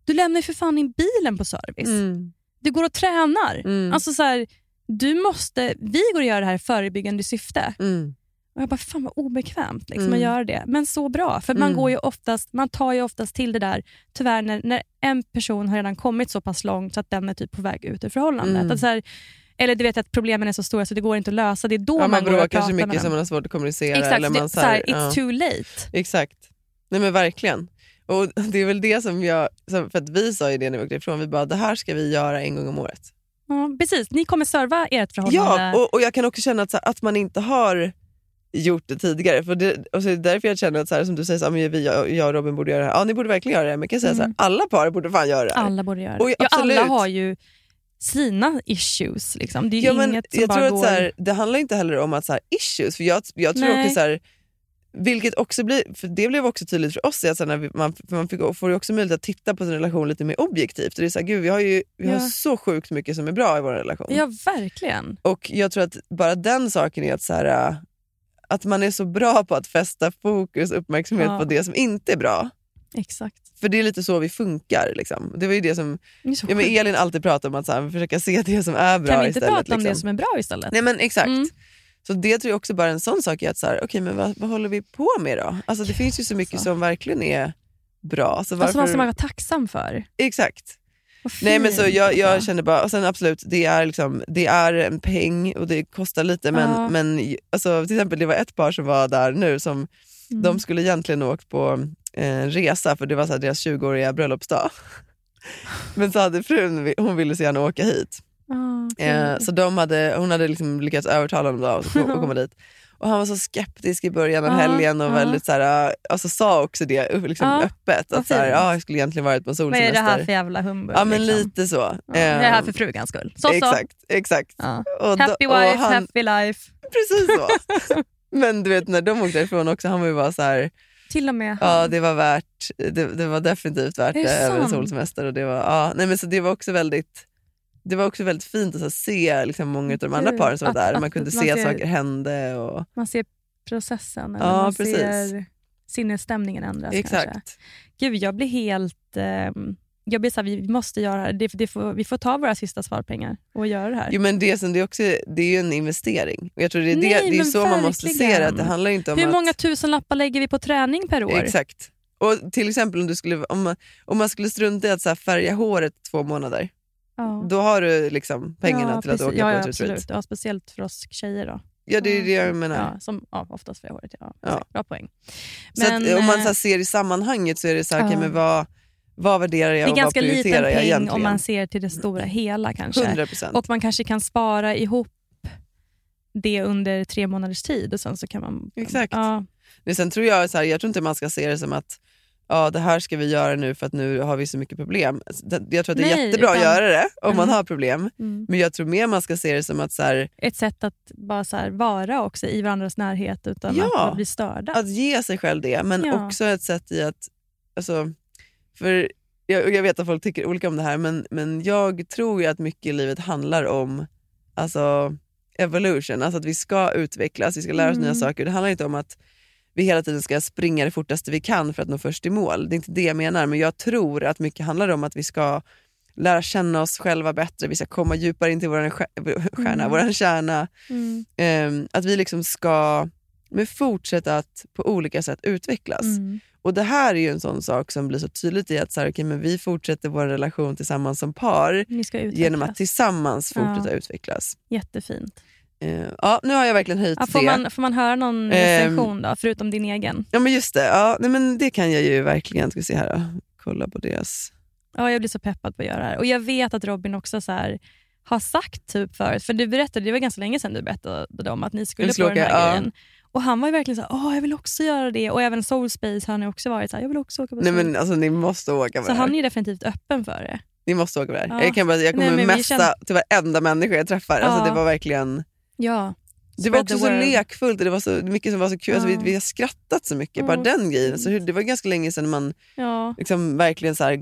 du lämnar ju för fan in bilen på service. Mm. Du går och tränar. Mm. Alltså så här, du måste, vi går och gör det här i förebyggande syfte. Mm. Och jag bara, fan vad obekvämt liksom, Mm. att göra det. Men så bra, för man, Mm. går ju oftast, man tar ju oftast till det där, tyvärr, när, när en person har redan kommit så pass långt så att den är typ på väg ut ur förhållandet. Mm. Att så här, eller du vet att problemen är så stora så det går inte att lösa. Det är då Ja, man, man går och pratar så med mycket som dem. man har svårt att kommunicera. Exakt, eller man, det, så här, it's ja. too late. Exakt. Nej men verkligen. Och Det är väl det som jag, för att vi sa ju det när vi åkte ifrån, vi bara det här ska vi göra en gång om året. Ja, precis, ni kommer serva ert förhållande. Ja, och, och jag kan också känna att, så här, att man inte har gjort det tidigare. För det, och så är det därför jag känner att så här, som du säger, så här, men vi, jag, jag och Robin borde göra det här. Ja ni borde verkligen göra det. Men jag kan säga så här, alla par borde fan göra det här. Alla borde göra Och det. Ja, absolut. alla har ju sina issues. Liksom. Det är ju Ja, men inget som jag bara tror att går... så här, det handlar inte heller om att så här, issues, för jag, jag tror Nej. också så här, vilket också blir, för det blev också tydligt för oss, att så här, när man, man fick, får ju också möjlighet att titta på sin relation lite mer objektivt. Och det är så här, gud, vi har ju vi har Ja. så sjukt mycket som är bra i vår relation. Ja, verkligen. Och jag tror att bara den saken är att, så här, äh, att man är så bra på att fästa fokus och uppmärksamhet Ja. på det som inte är bra. Exakt. För det är lite så vi funkar. Liksom. Det var ju det som Det ja, men. Elin alltid pratar om, att så här, försöka se det som är bra Kan vi inte istället. prata om liksom. det som är bra istället? Nej men exakt. Mm. Så det tror jag också bara en sån sak är att så här, okej men vad, vad håller vi på med då? Alltså det finns ju så mycket Alltså. som verkligen är bra. Så Alltså, varför... vad ska man vara tacksam för? Exakt. Nej men så jag, jag alltså. känner bara, och sen absolut det är, liksom, det är en peng och det kostar lite men, Ja. men alltså, till exempel det var ett par som var där nu som Mm. de skulle egentligen åkt på eh, resa för det var så här, deras 20-åriga bröllopsdag. men så hade frun, hon ville så gärna åka hit. Ah, Eh, så de hade, hon hade liksom lyckats övertala honom då att ko- att komma dit. Och han var så skeptisk i början av helgen och väldigt så här, äh, alltså sa också det liksom öppet. Att så här, ja, jag skulle egentligen varit på en Vad är solsemester. det här för jävla humbug? Ja men liksom? lite så. Ja, jag är här Eh, för frugans skull. Så, så. Exakt, exakt. Och då- Happy och wife, han- happy life. Precis så. men du vet när de åkte därifrån också, han var ju bara så här, Till och med ja det var värt, det, det var definitivt värt Är det det över en solsemester. Och det, var, ja, nej, men så det var också väldigt det var också väldigt fint att så, se liksom, många av de andra paren som var att- där. att Man kunde man se att ser- saker hände. Och, Man ser processen, eller Ja, man precis. ser sinnesstämningen ändras. exakt. Kanske. Gud, jag blir helt... ehm, jag blir så här, vi måste göra det. Det, det får, vi får ta våra sista sparpengar och göra det här. Jo, men det, som det, är också, det är ju en investering. Och jag tror det är, det, Nej, det är men så man måste se det. verkligen. Att det handlar inte om Hur att, många tusen lappar lägger vi på träning per år? Exakt. Och till exempel om, du skulle, om, man, om man skulle strunta i att så färga håret två månader, Ja. då har du liksom pengarna ja, till att åka på ja, ett retreat. absolut. Ja, speciellt för oss tjejer. Då. Ja, det är det jag menar. Ja, som, ja, oftast för håret. Ja. Ja. Bra poäng. Så att, om man eh, så här, ser i sammanhanget så är det så här, Ja. okej, men vad, vad värderar det jag är och vad ganska liten prioriterar jag peng egentligen? om man ser till det stora hela kanske. 100%. Och man kanske kan spara ihop det under tre månaders tid och sen så kan man... Exakt. Ja, Men sen tror jag, så här, jag tror inte man ska se det som att ja, det här ska vi göra nu för att nu har vi så mycket problem. Alltså, Jag tror att det är Nej, jättebra att utan- göra det om man Mm. har problem. mm. Men jag tror mer man ska se det som att, så här, Ett sätt att bara så vara också i varandras närhet utan Ja. att bli störda. att ge sig själv det, men Ja. också ett sätt i att... Alltså, för jag, jag vet att folk tycker olika om det här, men, men jag tror ju att mycket i livet handlar om alltså, evolution. Alltså att vi ska utvecklas, vi ska lära oss Mm. nya saker. Det handlar inte om att vi hela tiden ska springa det fortaste vi kan för att nå först i mål. Det är inte det jag menar, men jag tror att mycket handlar om att vi ska lära känna oss själva bättre, vi ska komma djupare in till vår stjärna, Mm. våran kärna. Mm. Ehm, att vi liksom ska men fortsätta att på olika sätt utvecklas. Mm. Och Det här är ju en sån sak som blir så tydligt i att så här, okay, men vi fortsätter vår relation tillsammans som par genom att tillsammans Ja. fortsätta utvecklas. Jättefint. Eh, ja, nu har jag verkligen höjt Ja, får, det. man, får man höra någon Ehm. recension då, förutom din egen? Ja men just det, ja, nej, men det kan jag ju verkligen. Ska vi se här då. Kolla på deras. Ja, jag blir så peppad på att göra det här. Och jag vet att Robin också så här, har sagt typ förut, för du berättade, det var ganska länge sedan du berättade om att ni skulle på den här ja. grejen. Och han var ju verkligen så här, Åh, jag vill också göra det. Och även Soulspace har han också varit så här, jag vill också åka på Nej men alltså ni måste åka på Så det här. han är ju definitivt öppen för det. Ni måste åka på det här. Ja. Jag, kan bara, jag kommer Nej, messa känner- till varenda människa jag träffar. Alltså, Ja. det var verkligen Ja. Det var också så lekfullt och det var så mycket som var så kul. Alltså, vi, Ja. vi har skrattat så mycket, Ja, bara den grejen. Så det var ganska länge sedan man Ja. liksom verkligen så här,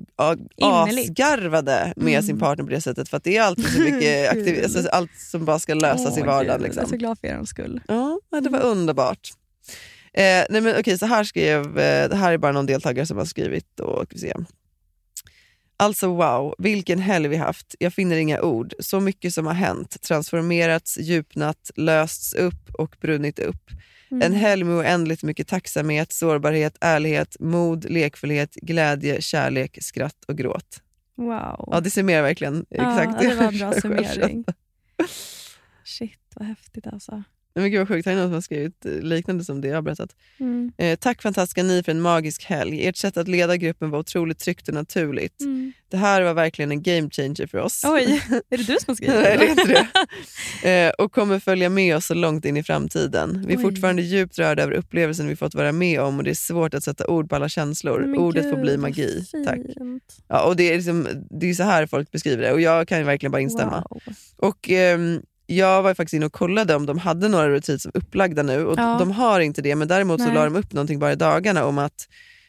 asgarvade med Mm. sin partner på det sättet. För att det är alltid så mycket aktivitet, alltså, allt som bara ska lösas i Åh, vardagen. Gud, Jag är så Liksom. glad för er skull. Ja, ja, det var underbart. Eh, nej men okej, så här skrev, eh, det här är bara någon deltagare som har skrivit. Och, ska vi se. Alltså wow, vilken helg vi haft. Jag finner inga ord. Så mycket som har hänt. Transformerats, djupnat, lösts upp och brunnit upp. Mm. En helg med oändligt mycket tacksamhet, sårbarhet, ärlighet, mod, lekfullhet, glädje, kärlek, skratt och gråt. Wow. Ja, det summerar verkligen exakt ja, det var en bra summering. Shit vad häftigt alltså. Nej, men gud vad sjukt, här är någon som har skrivit eh, liknande som det jag har berättat. Mm. Eh, tack fantastiska ni för en magisk helg. Ert sätt att leda gruppen var otroligt tryggt och naturligt. Mm. Det här var verkligen en game changer för oss. Oj, är det du som har skrivit Nej, det är det. Eh, och kommer följa med oss så långt in i framtiden. Vi är Oj. fortfarande djupt rörda över upplevelsen vi fått vara med om och det är svårt att sätta ord på alla känslor. Men Ordet gud, får bli magi. Tack. Ja, och det är, liksom, det är så här folk beskriver det och jag kan verkligen bara instämma. Wow. Och ehm, Jag var faktiskt inne och kollade om de hade några retreats upplagda nu och Ja. de har inte det men däremot så Nej. la de upp någonting bara i dagarna om att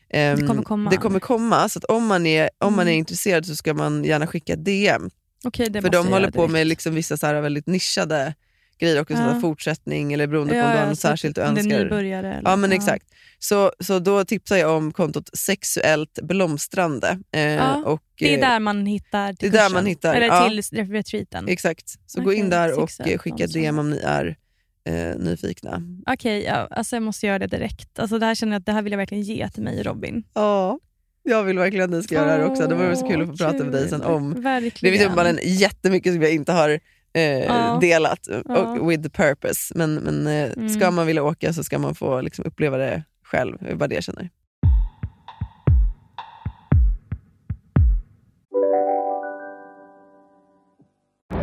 ehm, Det kommer komma. det kommer komma. Så om man är, om man är Mm. intresserad så ska man gärna skicka DM. Det För de håller på med direkt. liksom vissa så här väldigt nischade grejer också, Ja. ja. fortsättning eller beroende på om Ja, du har ja, något särskilt du det är önskar. nybörjare eller- Ja men ja. exakt. Så, så då tipsar jag om kontot Sexuellt blomstrande. Eh, Ja, och, Det är eh, där man hittar till det är där man hittar, Eller ja. till retreaten. Exakt. Så gå Okej, in där och skicka. DM om ni är eh, nyfikna. Okej, ja, alltså jag måste göra det direkt. Alltså det här känner jag att det här vill jag verkligen ge till mig och Robin. Ja, jag vill verkligen att ni ska göra det här också. Det vore så kul att få Åh, prata med dig sen kul. om... Det Verkligen. finns uppenbarligen jättemycket som jag inte har eh, Ja. delat Ja. och with the purpose. Men, men eh, Mm. ska man vilja åka så ska man få liksom, uppleva det själv. Bara det jag känner.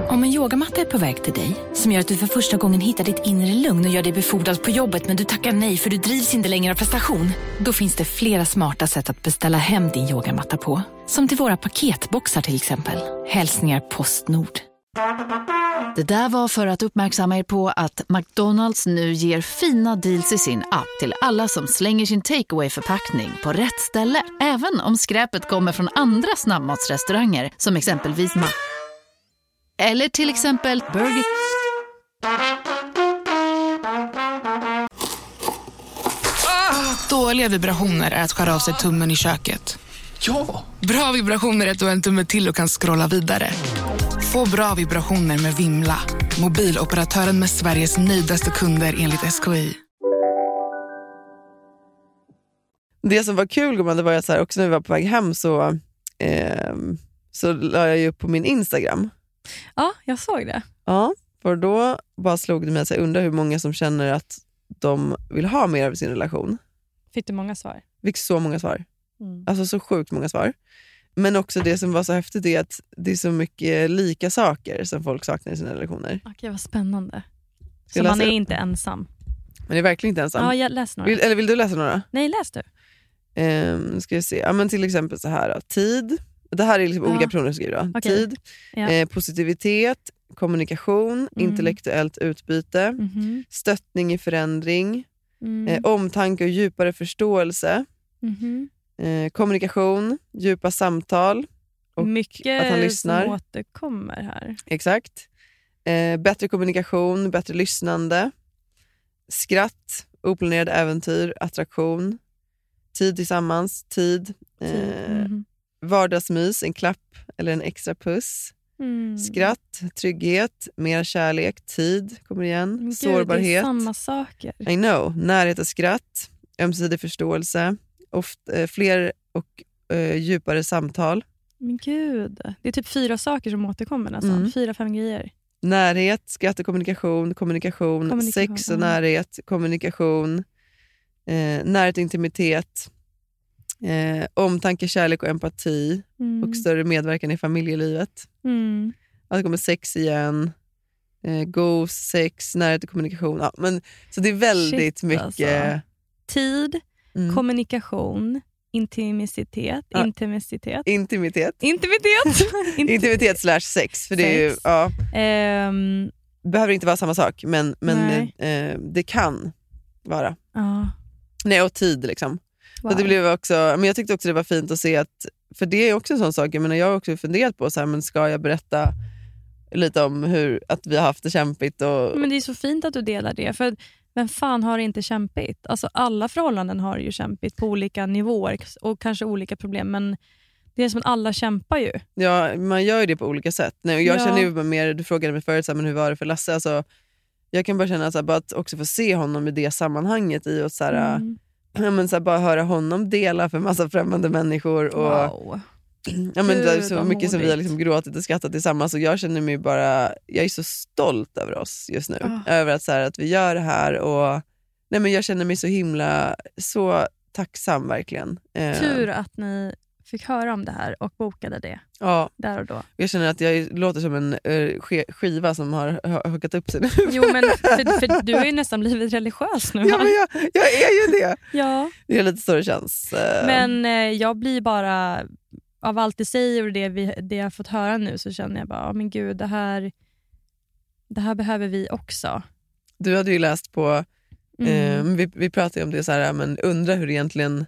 Om en yogamatta är på väg till dig, som gör att du för första gången hittar ditt inre lugn och gör dig befordrad på jobbet men du tackar nej för du drivs inte längre av prestation. Då finns det flera smarta sätt att beställa hem din yogamatta på. Som till våra paketboxar till exempel. Hälsningar Postnord. Det där var för att uppmärksamma er på att McDonalds nu ger fina deals i sin app till alla som slänger sin takeaway förpackning på rätt ställe. Även om skräpet kommer från andra snabbmatsrestauranger som exempelvis Ma... Eller till exempel Burger... Ah, dåliga vibrationer är att skära av sig tummen i köket. Ja! Bra vibrationer är att du har en tumme till och kan scrolla vidare. Få bra vibrationer med Vimla. Mobiloperatören med Sveriges nöjdaste kunder enligt SKI. Det som var kul gumman, det var att så här, också när vi var på väg hem så, ehm, så la jag ju upp på min Instagram. Ja, jag såg det. Ja, för då bara slog det mig att jag undrar hur många som känner att de vill ha mer av sin relation. Fick du många svar? Fick så många svar. Mm. Alltså så sjukt många svar. Men också det som var så häftigt är att det är så mycket lika saker som folk saknar i sina relationer. Okej, vad spännande. Ska Så man är upp? inte ensam. Men det är verkligen inte ensam. Ja, jag läs några. vill, eller vill du läsa några? Nej, läs du. Um, ska vi se. Ja, men till exempel så här. då. Tid. Det här är liksom Ja. olika personer som skriver. Okej. Tid, Ja. eh, positivitet, kommunikation, Mm. intellektuellt utbyte, Mhm. stöttning i förändring, Mm. eh, omtanke och djupare förståelse, Mhm. Eh, kommunikation, djupa samtal. Och Mycket att han lyssnar. som återkommer här. Exakt. Eh, bättre kommunikation, bättre lyssnande. Skratt, oplanerade äventyr, attraktion. Tid tillsammans, tid. Eh, Mhm. Vardagsmys, en klapp eller en extra puss. Mm. Skratt, trygghet, mer kärlek, tid kommer igen. Gud, Det är Sårbarhet. samma saker. I know. Närhet och skratt, ömsesidig förståelse, ofta, eh, fler och eh, djupare samtal. Men gud, det är typ fyra saker som återkommer nästan. Mm. Fyra, fem grejer. Närhet, skratt och kommunikation, kommunikation, Kommunikation, sex och närhet, kommunikation, eh, närhet och intimitet, eh, omtanke, kärlek och empati Mm. och större medverkan i familjelivet. Mm. Ja, det kommer sex igen, eh, gos, sex, närhet och kommunikation. Ja, men, så det är väldigt Shit, mycket... alltså. Tid, Mm. kommunikation, intimicitet, Ja. intimitet. Intimitet. Intimitet! Int- Intimitet slash sex. För det, är ju, Sex. ja, Ehm, behöver inte vara samma sak, men, men eh, det kan vara. ja, Nej, och tid liksom. wow. Så det blev också, men jag tyckte också det var fint att se att, för det är också en sån sak, jag, menar, jag har också funderat på, så här, men ska jag berätta lite om hur, att vi har haft det kämpigt? Och, Men det är så fint att du delar det. För vem fan har det inte kämpigt? Alltså alla förhållanden har ju kämpigt på olika nivåer och kanske olika problem, men det är som att alla kämpar ju. Ja, man gör ju det på olika sätt. Nej, och jag Ja. känner ju mer, du frågade mig förut, så här, men hur var det för Lasse? Alltså, jag kan bara känna så här, bara att också få se honom i det sammanhanget. I och så här, Mm. ja, men så här, bara höra honom dela för massa främmande människor. Och, Wow. Ja, men, det är så mycket som vi har liksom gråtit och skrattat tillsammans. Och jag känner mig bara, jag är så stolt över oss just nu. Ah. Över att, så här, att vi gör det här. Och, nej, men jag känner mig så himla så tacksam verkligen. Eh, Tur att ni fick höra om det här och bokade det Ja, där och då. jag känner att jag låter som en eh, skiva som har ha- hackat upp sig nu. Jo, men för, för du har ju nästan blivit religiös nu. Ja, men jag, jag är ju det. Ja. Det är lite så det känns. Eh, Men jag blir bara, av allt du säger och det, vi, det jag har fått höra nu så känner jag bara, oh, men gud det här, det här behöver vi också. Du hade ju läst på, Mm. eh, vi, vi pratade ju om det, så här, men undrar hur egentligen,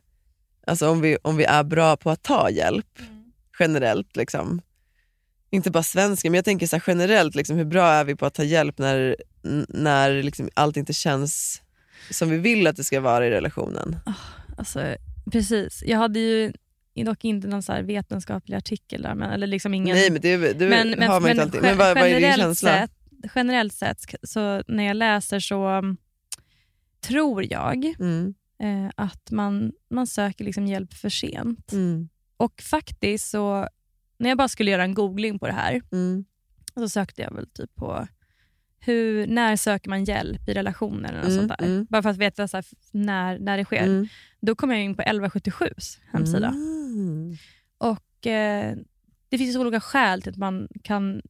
alltså om vi, om vi är bra på att ta hjälp generellt. Liksom. Inte bara svenska, men jag tänker så här, generellt, liksom, hur bra är vi på att ta hjälp när, när liksom allt inte känns som vi vill att det ska vara i relationen? Alltså, precis. Jag hade ju dock inte någon så vetenskaplig artikel där, men, eller liksom ingen... Nej, men det, det har man inte alltid. Men vad, vad är din generellt känsla? Sett, generellt sett, så när jag läser så mm, tror jag Mm. eh, att man, man söker liksom hjälp för sent. Mm. Och faktiskt så, när jag bara skulle göra en googling på det här, Mm. så sökte jag väl typ på hur, när söker man hjälp i relationer eller något Mm, sånt där. mm. Bara för att veta så här, när, när det sker. Då kom jag in på 1177s hemsida. Mm. Och eh, Det finns olika skäl till att man kan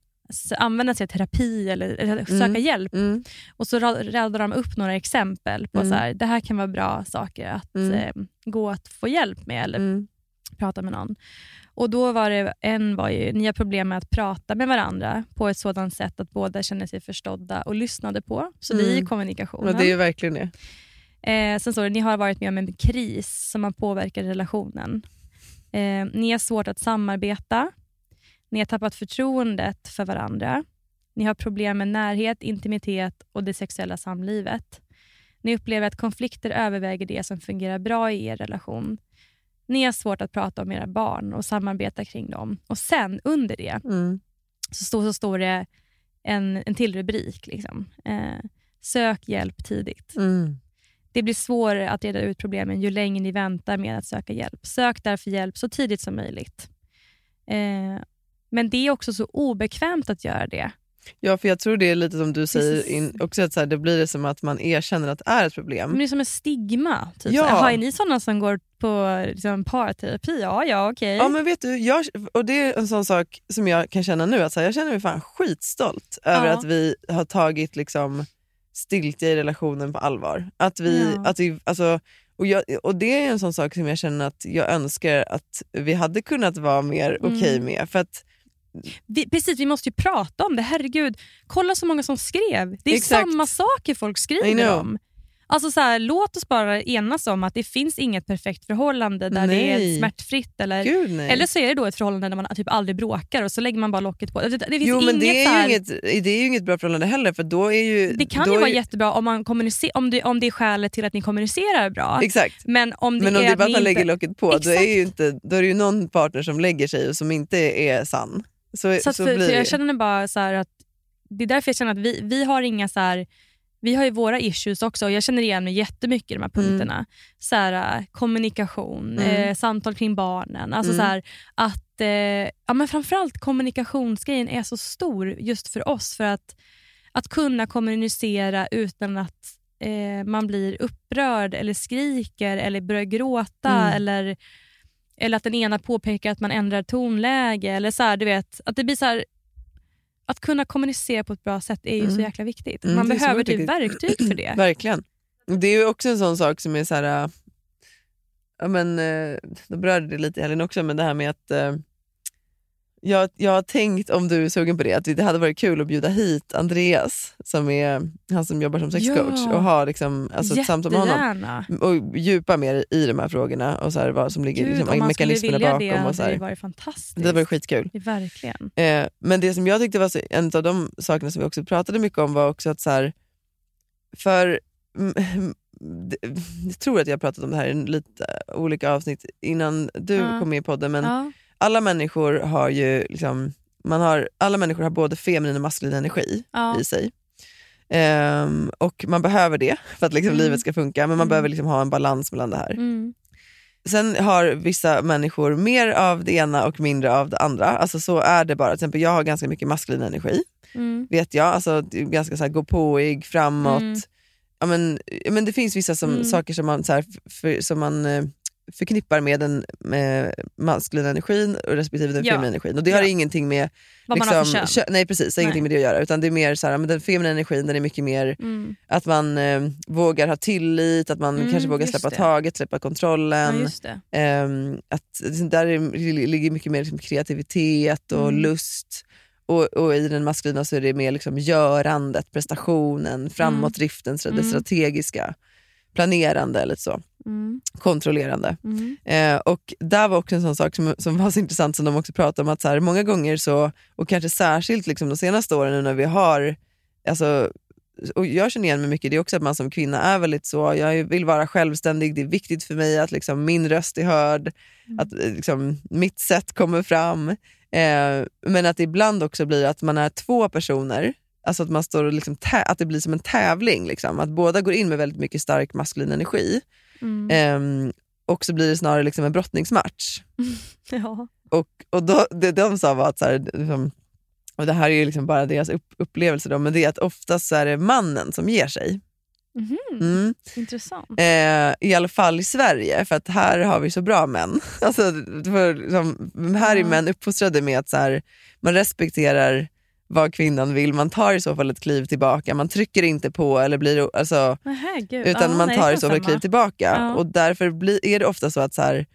använda sig av terapi eller, eller söka Mm. hjälp. Mm. Och så ra- radar de upp några exempel på Mm. så här, det här kan vara bra saker att Mm. eh, gå att få hjälp med eller Mm. prata med någon. Och då var det, En var ju, ni har problem med att prata med varandra på ett sådant sätt att båda känner sig förstådda och lyssnade på. Så det är ju Mm. kommunikationen. Ja, det är ju verkligen det. Eh, sen står det, ni har varit med om en kris som har påverkat relationen. Eh, ni har svårt att samarbeta. Ni har tappat förtroendet för varandra. Ni har problem med närhet, intimitet och det sexuella samlivet. Ni upplever att konflikter överväger det som fungerar bra i er relation. Ni har svårt att prata om era barn och samarbeta kring dem. Och sen under det Mm. så, står, så står det en, en till rubrik. Liksom. Eh, sök hjälp tidigt. Mm. Det blir svårare att reda ut problemen ju längre ni väntar med att söka hjälp. Sök därför hjälp så tidigt som möjligt. Eh, men det är också så obekvämt att göra det. Ja, för jag tror det är lite som du säger, in, också att så här, det blir det som att man erkänner att det är ett problem. Men det är som en stigma. Typ. Ja. Har ni sådana som går på liksom, parterapi? Ja, ja okej. Ja men vet du, jag, och det är en sån sak som jag kan känna nu, att så här, jag känner mig fan skitstolt över Ja. att vi har tagit liksom, stiltje i relationen på allvar. Att vi, Ja. att vi, alltså, och, jag, och det är en sån sak som jag känner att jag önskar att vi hade kunnat vara mer okej Mm. med. För att, vi, precis, vi måste ju prata om det. Herregud, kolla så många som skrev. Det är Exakt. samma saker folk skriver om. Alltså så här, låt oss bara enas om att det finns inget perfekt förhållande där det Nej. är smärtfritt. Eller, Gud, eller så är det då ett förhållande där man typ aldrig bråkar och så lägger man bara locket på. Det, det finns jo men inget det så är, här, ju inget, det är ju inget bra förhållande heller för då är ju... det kan ju vara är, jättebra om, man kommunicer, om, det, om det är skälet till att ni kommunicerar bra. Exakt. Men om det Men om är det är bara att man lägger locket på, då är, ju inte, då är det ju någon partner som lägger sig och som inte är sann. Så, Så, så för, blir det. jag känner bara så att det är därför jag känner att vi, vi har inga så här, vi har ju våra issues också och jag känner igen mig jättemycket i de här punkterna. Så här, äh, kommunikation, Mm. eh, samtal kring barnen. Alltså Mm. så här, att, eh, ja, men framförallt kommunikationsgrejen är så stor just för oss. För att, att kunna kommunicera utan att eh, man blir upprörd eller skriker eller börjar gråta. Mm. Eller, eller att den ena påpekar att man ändrar tonläge. Eller så här, du vet, att det blir så här, att kunna kommunicera på ett bra sätt är ju så Mm. jäkla viktigt. Mm, man så behöver typ verktyg för det. Verkligen. Det är ju också en sån sak som är så här... äh, Ja, men, äh, då berörde det lite i helgen också, men det här med att äh, jag, jag har tänkt, om du är sugen på det, att det hade varit kul att bjuda hit Andreas, som är han som jobbar som sexcoach, Ja. och ha liksom, alltså, ett samtal med honom. Och djupa mer i de här frågorna och så här, vad som ligger Gud, liksom, mekanismerna bakom. det och så här. det varit fantastiskt. Det hade varit skitkul. Verkligen. Eh, men det som jag tyckte var så, en av de sakerna som vi också pratade mycket om var också att så här, för jag tror att jag har pratat om det här i lite olika avsnitt innan du Ja. kom med i podden, men Ja. Alla människor har ju liksom, man har, alla människor har både feminin och maskulin energi Ja. i sig. Ehm, och man behöver det för att liksom Mm. livet ska funka, men man Mm. behöver liksom ha en balans mellan det här. Mm. Sen har vissa människor mer av det ena och mindre av det andra. Alltså så är det bara. Till exempel jag har ganska mycket maskulin energi, Mm. vet jag. Alltså ganska så här gåpåig, framåt. Mm. Ja, men, men det finns vissa som, Mm. saker som man, så här, för, som man eh, förknippar med den med maskulina energin och respektive den Ja. feminina energin. Och det har Ja. ingenting med Vad man har för kön. kö- Nej precis, Nej. ingenting med det att göra. Utan det är mer så här, men den feminina energin den är mycket mer Mm. att man eh, vågar ha tillit, att man Mm, kanske vågar släppa det. taget, släppa kontrollen. Ja. Ehm, att det där är, ligger mycket mer liksom kreativitet och Mm. lust. Och, och i den maskulina så är det mer liksom görandet, prestationen, framåtdriften, det Mm. strategiska, planerande eller så. Mm. Kontrollerande. Mm. Eh, och där var också en sån sak som, som var så intressant som de också pratade om att så här, många gånger så, och kanske särskilt liksom de senaste åren nu när vi har, alltså, och jag känner igen mig mycket, det är också att man som kvinna är väldigt så, jag vill vara självständig, det är viktigt för mig att liksom, min röst är hörd, att eh, liksom, mitt sätt kommer fram. Eh, men att det ibland också blir att man är två personer, alltså att, man står liksom att det blir som en tävling. Liksom, att båda går in med väldigt mycket stark maskulin energi. Mm. Ehm, och så blir det snarare liksom en brottningsmatch. Ja. Och, och då, det de sa var att, så här, liksom, och det här är ju liksom bara deras upp, upplevelse, då, men det är att oftast så är det mannen som ger sig. Mhm. Mm. Intressant. Eh, I alla fall i Sverige, för att här har vi så bra män. Alltså, för, liksom, här är män uppfostrade med att så här, man respekterar vad kvinnan vill, man tar i så fall ett kliv tillbaka, man trycker inte på eller blir... Alltså, utan Ja, man tar i så fall ett kliv tillbaka. Ja. Och därför blir, är det ofta så att så här,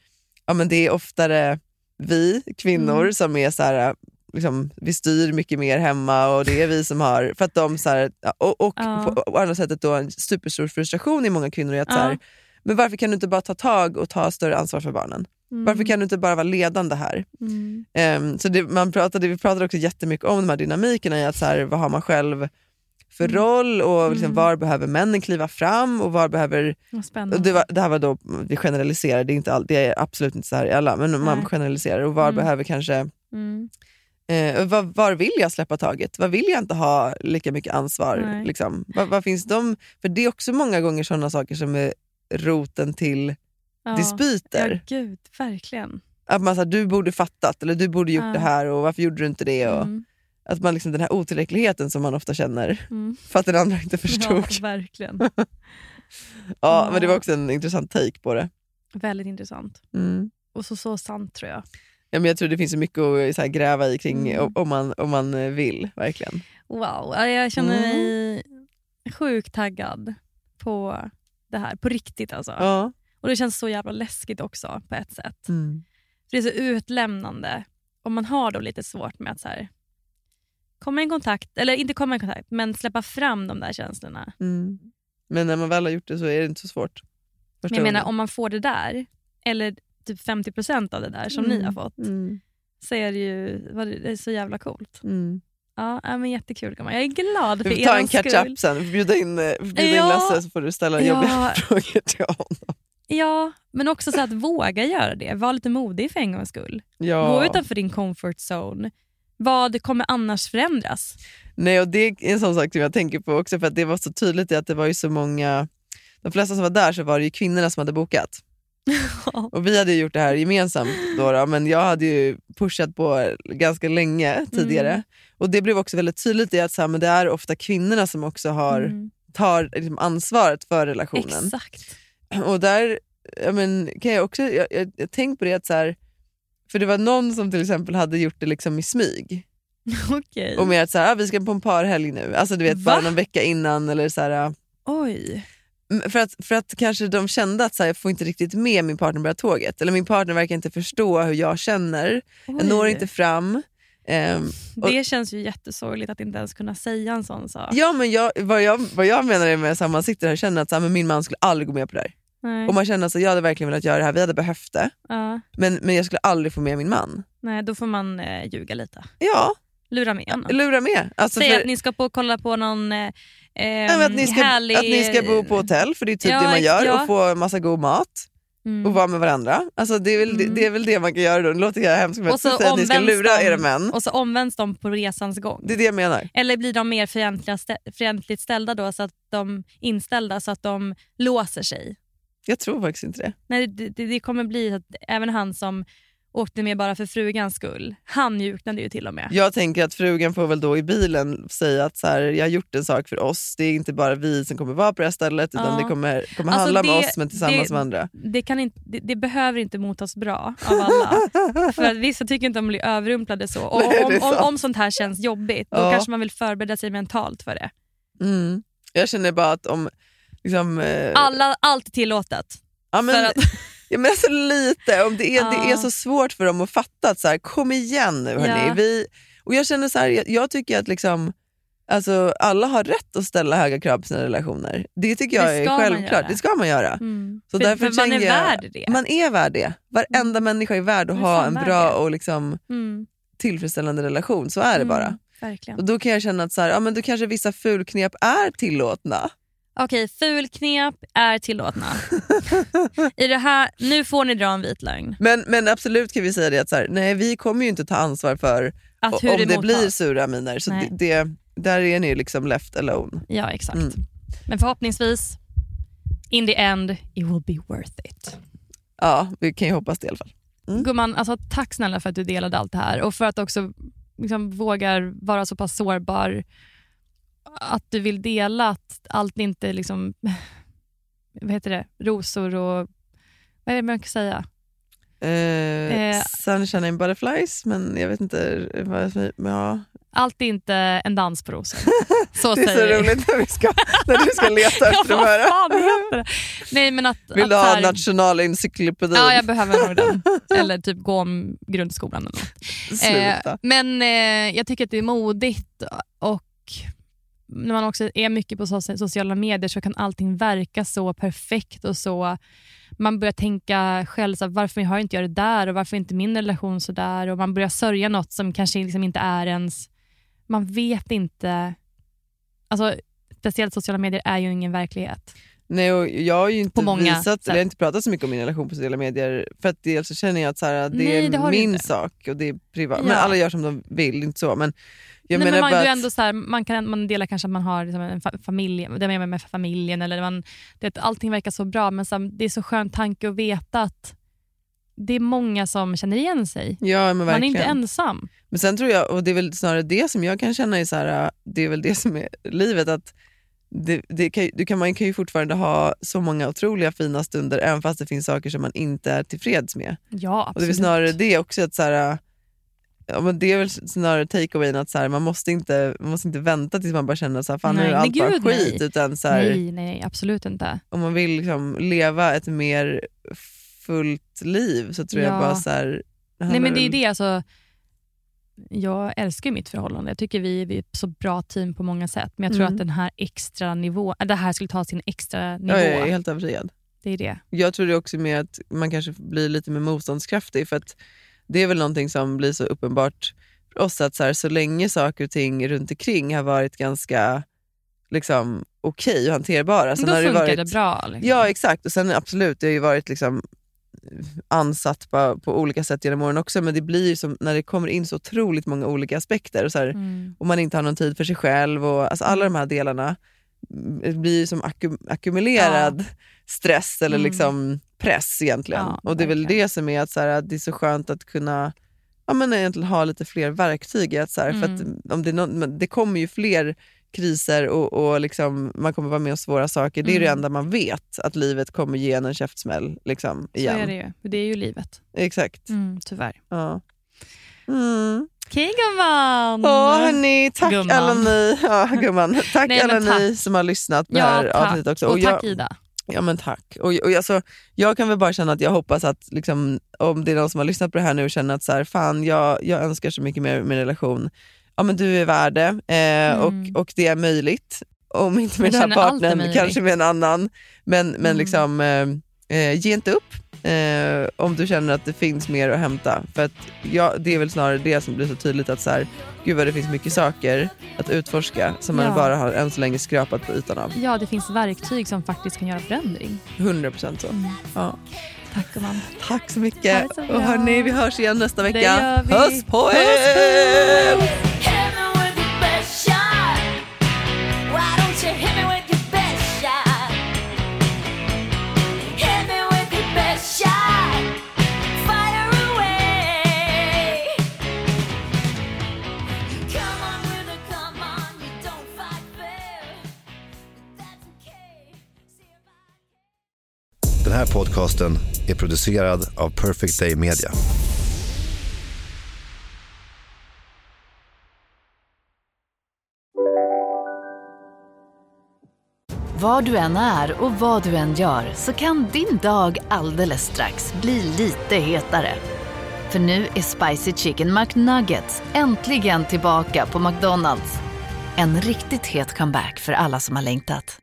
ja, men det är oftare vi kvinnor Mm. som är så här, liksom, vi styr mycket mer hemma och det är vi som har... För att de så här, och och Ja. på, på andra sättet då en superstor frustration i många kvinnor är att så men varför kan du inte bara ta tag och ta större ansvar för barnen? Mm. Varför kan du inte bara vara ledande här? Mm. Ehm, så det, man pratade, vi pratade också jättemycket om de här dynamikerna i att så här, vad har man själv för roll och liksom, Mm. var behöver männen kliva fram och var behöver... Och det, var, det här var då, vi generaliserar, det är, inte all, det är absolut inte så här i alla, men man Nej. generaliserar. Och var Mm. behöver kanske... Mm. Eh, var, var vill jag släppa taget? Var vill jag inte ha lika mycket ansvar? Liksom? Var, var finns de? För det är också många gånger sådana saker som är roten till Ja. dispyter. Ja, gud, verkligen. Att man säger du borde fattat eller du borde gjort Ja. det här och varför gjorde du inte det? Och Mm. Att man liksom, den här otillräckligheten som man ofta känner Mm. för att den andra inte förstod. Ja, verkligen. Ja, Ja. Men det var också en intressant take på det. Väldigt intressant. Mm. Och så, så sant tror jag. Ja, men jag tror det finns så mycket att så här, gräva i kring Mm. om, man, om man eh, vill. verkligen. Wow, ja, jag känner Mm. mig sjukt taggad på det här. På riktigt alltså. Ja. Och det känns så jävla läskigt också på ett sätt. Mm. För det är så utlämnande. Om man har då lite svårt med att så här, komma i kontakt, eller inte komma i kontakt, men släppa fram de där känslorna. Mm. Men när man väl har gjort det så är det inte så svårt. Men jag menar om man får det där, eller typ 50% av det där som Mm. ni har fått, Mm. så är det ju det är så jävla coolt. Mm. Ja, men jättekul gumman. Jag är glad för Vi får ta en er skull. catch-up sen, bjuda in, eh, bjuda in Ja. Lasse så får du ställa Ja. jobbiga frågor till honom. Ja, men också så att våga göra det. Var lite modig för en gångs skull. Ja. Gå utanför din comfort zone. Vad kommer annars förändras? Nej, och det är en sån sak som jag tänker på också för att det var så tydligt att det var ju så många, de flesta som var där så var det ju kvinnorna som hade bokat. Och vi hade ju gjort det här gemensamt då, då men jag hade ju pushat på ganska länge tidigare. Mm. Och det blev också väldigt tydligt i att så här, men det är ofta kvinnorna som också har, Mm. tar liksom, ansvaret för relationen. Exakt. Och där ja, men, kan jag också, jag, jag, jag tänkt på det att så här, för det var någon som till exempel hade gjort det liksom i smyg. Okej. Och med att så här, ah, vi ska på en parhelg nu, alltså du vet Va? bara någon vecka innan eller så här, Oj. Mm, För att, för att kanske de kände att så här, jag får inte riktigt med min partner på tåget. Eller min partner verkar inte förstå hur jag känner. Jag Oj. når inte fram. Och, Det känns ju jättesorgligt att inte ens kunna säga en sån sak. ja, men jag, vad, jag, vad jag menar är med att man sitter här och känner att så här, men min man skulle aldrig gå med på det här. Nej. Och man känner att jag hade verkligen velat göra det här, vi hade behövt det. Ja. Men, men jag skulle aldrig få med min man. Nej, då får man eh, ljuga lite. Ja, Lura med honom. lura med. Alltså, Säg för, att ni ska på kolla på någon eh, Nej, att, ni ska, härlig... att ni ska bo på hotell, för det är typ Ja, det man gör, ja. och få massa god mat. Mm. Och vara med varandra. Alltså, det, är väl, det, det är väl det man kan göra då. Det låter jag hemskt men att säga att ni ska lura de- era män. Och så omvänds de på resans gång. Det är det jag menar. Eller blir de mer fientligt ställda då, så att de inställda så att de låser sig? Jag tror faktiskt inte det. Nej, det, det, det kommer bli att även han som åkte med bara för frugans skull, han mjuknade ju till och med. Jag tänker att frugan får väl då i bilen säga att så här, jag har gjort en sak för oss. Det är inte bara vi som kommer vara på det här stället utan Ja. det kommer, kommer Alltså handla det- med oss men tillsammans det- med andra. Det, kan inte, det, det behöver inte mottas bra av alla. för att vissa tycker inte om att bli överrumplade så. Och Nej, om, om, om sånt här känns jobbigt, då Ja. kanske man vill förbereda sig mentalt för det. Mm. Jag känner bara att om... Liksom, eh, Alla, allt tillåtet. ja, men, att- ja, men alltså lite, om det är, det är så svårt för dem att fatta att så här, kom igen nu hörni. Ja. Vi, och jag känner så här, jag, jag tycker att liksom, alltså, alla har rätt att ställa höga krav på sina relationer. Det tycker jag Det är självklart. Det ska man göra. Mm. Så för, därför för man är jag- värd det. Man är värd det. Varenda människa är värd att Man ha en bra och liksom Mm. tillfredsställande relation. Så är det bara. Mm, verkligen. Och Då kan jag känna att så här, ja, men då kanske vissa fulknep är tillåtna. Okej, fulknep är tillåtna. I det här, nu får ni dra en vit lögn. Men, men absolut kan vi säga det att så här, nej, vi kommer ju inte ta ansvar för Att hur om det det, blir sura miner. Så det, där är ni liksom left alone. Ja, exakt. Mm. Men förhoppningsvis, in the end, it will be worth it. Ja, vi kan ju hoppas det i alla fall. Mm. Gumman, alltså, tack snälla för att du delade allt det här och för att också liksom, vågar vara så pass sårbar att du vill dela att allt inte liksom, vad heter det, rosor och vad är det man kan säga? Eh, Eh. sunshine and butterflies, men jag vet inte. Vad, ja. Allt är inte en dans på rosor. Så Det är så roligt när, vi ska, när du ska leta efter de här. Nej, men att, Vill att du ha här- nationalencyklopedin? Ja, jag behöver nog den. Eller typ gå om grundskolan. Eller något. Sluta. Eh, men eh, jag tycker att det är modigt och när man också är mycket på so- sociala medier så kan allting verka så perfekt och så man börjar tänka själv, så här, varför har inte jag det där och varför är inte min relation så där och man börjar sörja något som kanske liksom inte är ens, man vet inte, alltså speciellt sociala medier är ju ingen verklighet. Nej, och jag har ju inte visat, sätt. eller inte pratat så mycket om min relation på sociala medier för att dels så känner jag att så här, det Nej, är det min sak och det är privat. Men Ja. alla gör som de vill, inte så. Men jag Nej, men man, att- ändå så här, man, kan, man delar kanske att man har liksom en fa- familj, det med, med familjen eller man, det, allting verkar så bra men så, det är så skön tanke att veta att det är många som känner igen sig. Ja, men man är inte ensam. Men sen tror jag, och det är väl snarare det som jag kan känna är så här, det är väl det som är livet, att det, det kan, du kan, man kan ju fortfarande ha så många otroliga fina stunder även fast det finns saker som man inte är tillfreds med. Ja, Och det är absolut. snarare det också, att så här, ja, men det är väl snarare take-awayn att så här, man, måste inte, man måste inte vänta tills man bara känner att fan, nu Nej, är nej, allt bara gud, skit. nej. Utan så här, nej, nej, nej, absolut inte. om man vill liksom leva ett mer fullt liv så tror jag Ja. bara så här, Nej, men det är det, alltså, jag älskar mitt förhållande. Jag tycker vi, vi är ett så bra team på många sätt. Men jag tror Mm. att den här extra nivå, äh, det här skulle ta sin extra nivå. Ja, jag är helt övertygad. Det är det. Jag tror det också med att man kanske blir lite mer motståndskraftig för att det är väl någonting som blir så uppenbart för oss att så, här, så länge saker och ting runt omkring har varit ganska liksom, okej och hanterbara. Sen Då har det funkar varit, det bra. Liksom. Ja exakt och sen absolut, det har ju varit liksom ansatt på, på olika sätt genom åren också men det blir ju som när det kommer in så otroligt många olika aspekter och, så här, Mm. och man inte har någon tid för sig själv och alltså alla de här delarna mm, blir som ackum- ackumulerad stress eller Mm. liksom press egentligen. Ja, och det är väl det som är att, så här, att det är så skönt att kunna ja, men egentligen ha lite fler verktyg. Att, så här, för Mm. att om det, det kommer ju fler kriser och, och liksom, man kommer vara med om svåra saker. Det är det Mm. enda man vet, att livet kommer ge en en käftsmäll. Liksom, Så igen. är det ju. Det är ju livet. Exakt. Mm, tyvärr. Ja. Mm. Okej gumman. Ja hörni, tack Gumman. alla ni, ja, gumman. Tack Nej, alla tack. ni som har lyssnat på Ja, det här tack. avsnittet också. Och tack jag, Ida. Ja men tack. Och, och alltså, jag kan väl bara känna att jag hoppas att liksom, om det är någon som har lyssnat på det här nu och känner att så här, fan jag, jag önskar så mycket mer min relation. Ja men du är värd det eh, och, och det är möjligt. Om inte med Mm. Den här partnern, kanske med en annan. Men, men Mm. liksom, eh, eh, ge inte upp. Eh, om du känner att det finns mer att hämta. För att ja, det är väl snarare det som blir så tydligt att så här, gud vad det finns mycket saker att utforska som man Ja. bara har än så länge skrapat på ytan av. Ja, det finns verktyg som faktiskt kan göra förändring. 100% så. Ja. Tack gumman. Tack så mycket. Så. Och hörni, vi hörs igen nästa vecka. Det gör vi. Puss på Puss, er! Den här podcasten är producerad av Perfect Day Media. Var du än är och vad du än gör så kan din dag alldeles strax bli lite hetare. För nu är Spicy Chicken McNuggets äntligen tillbaka på McDonalds. En riktigt het comeback för alla som har längtat.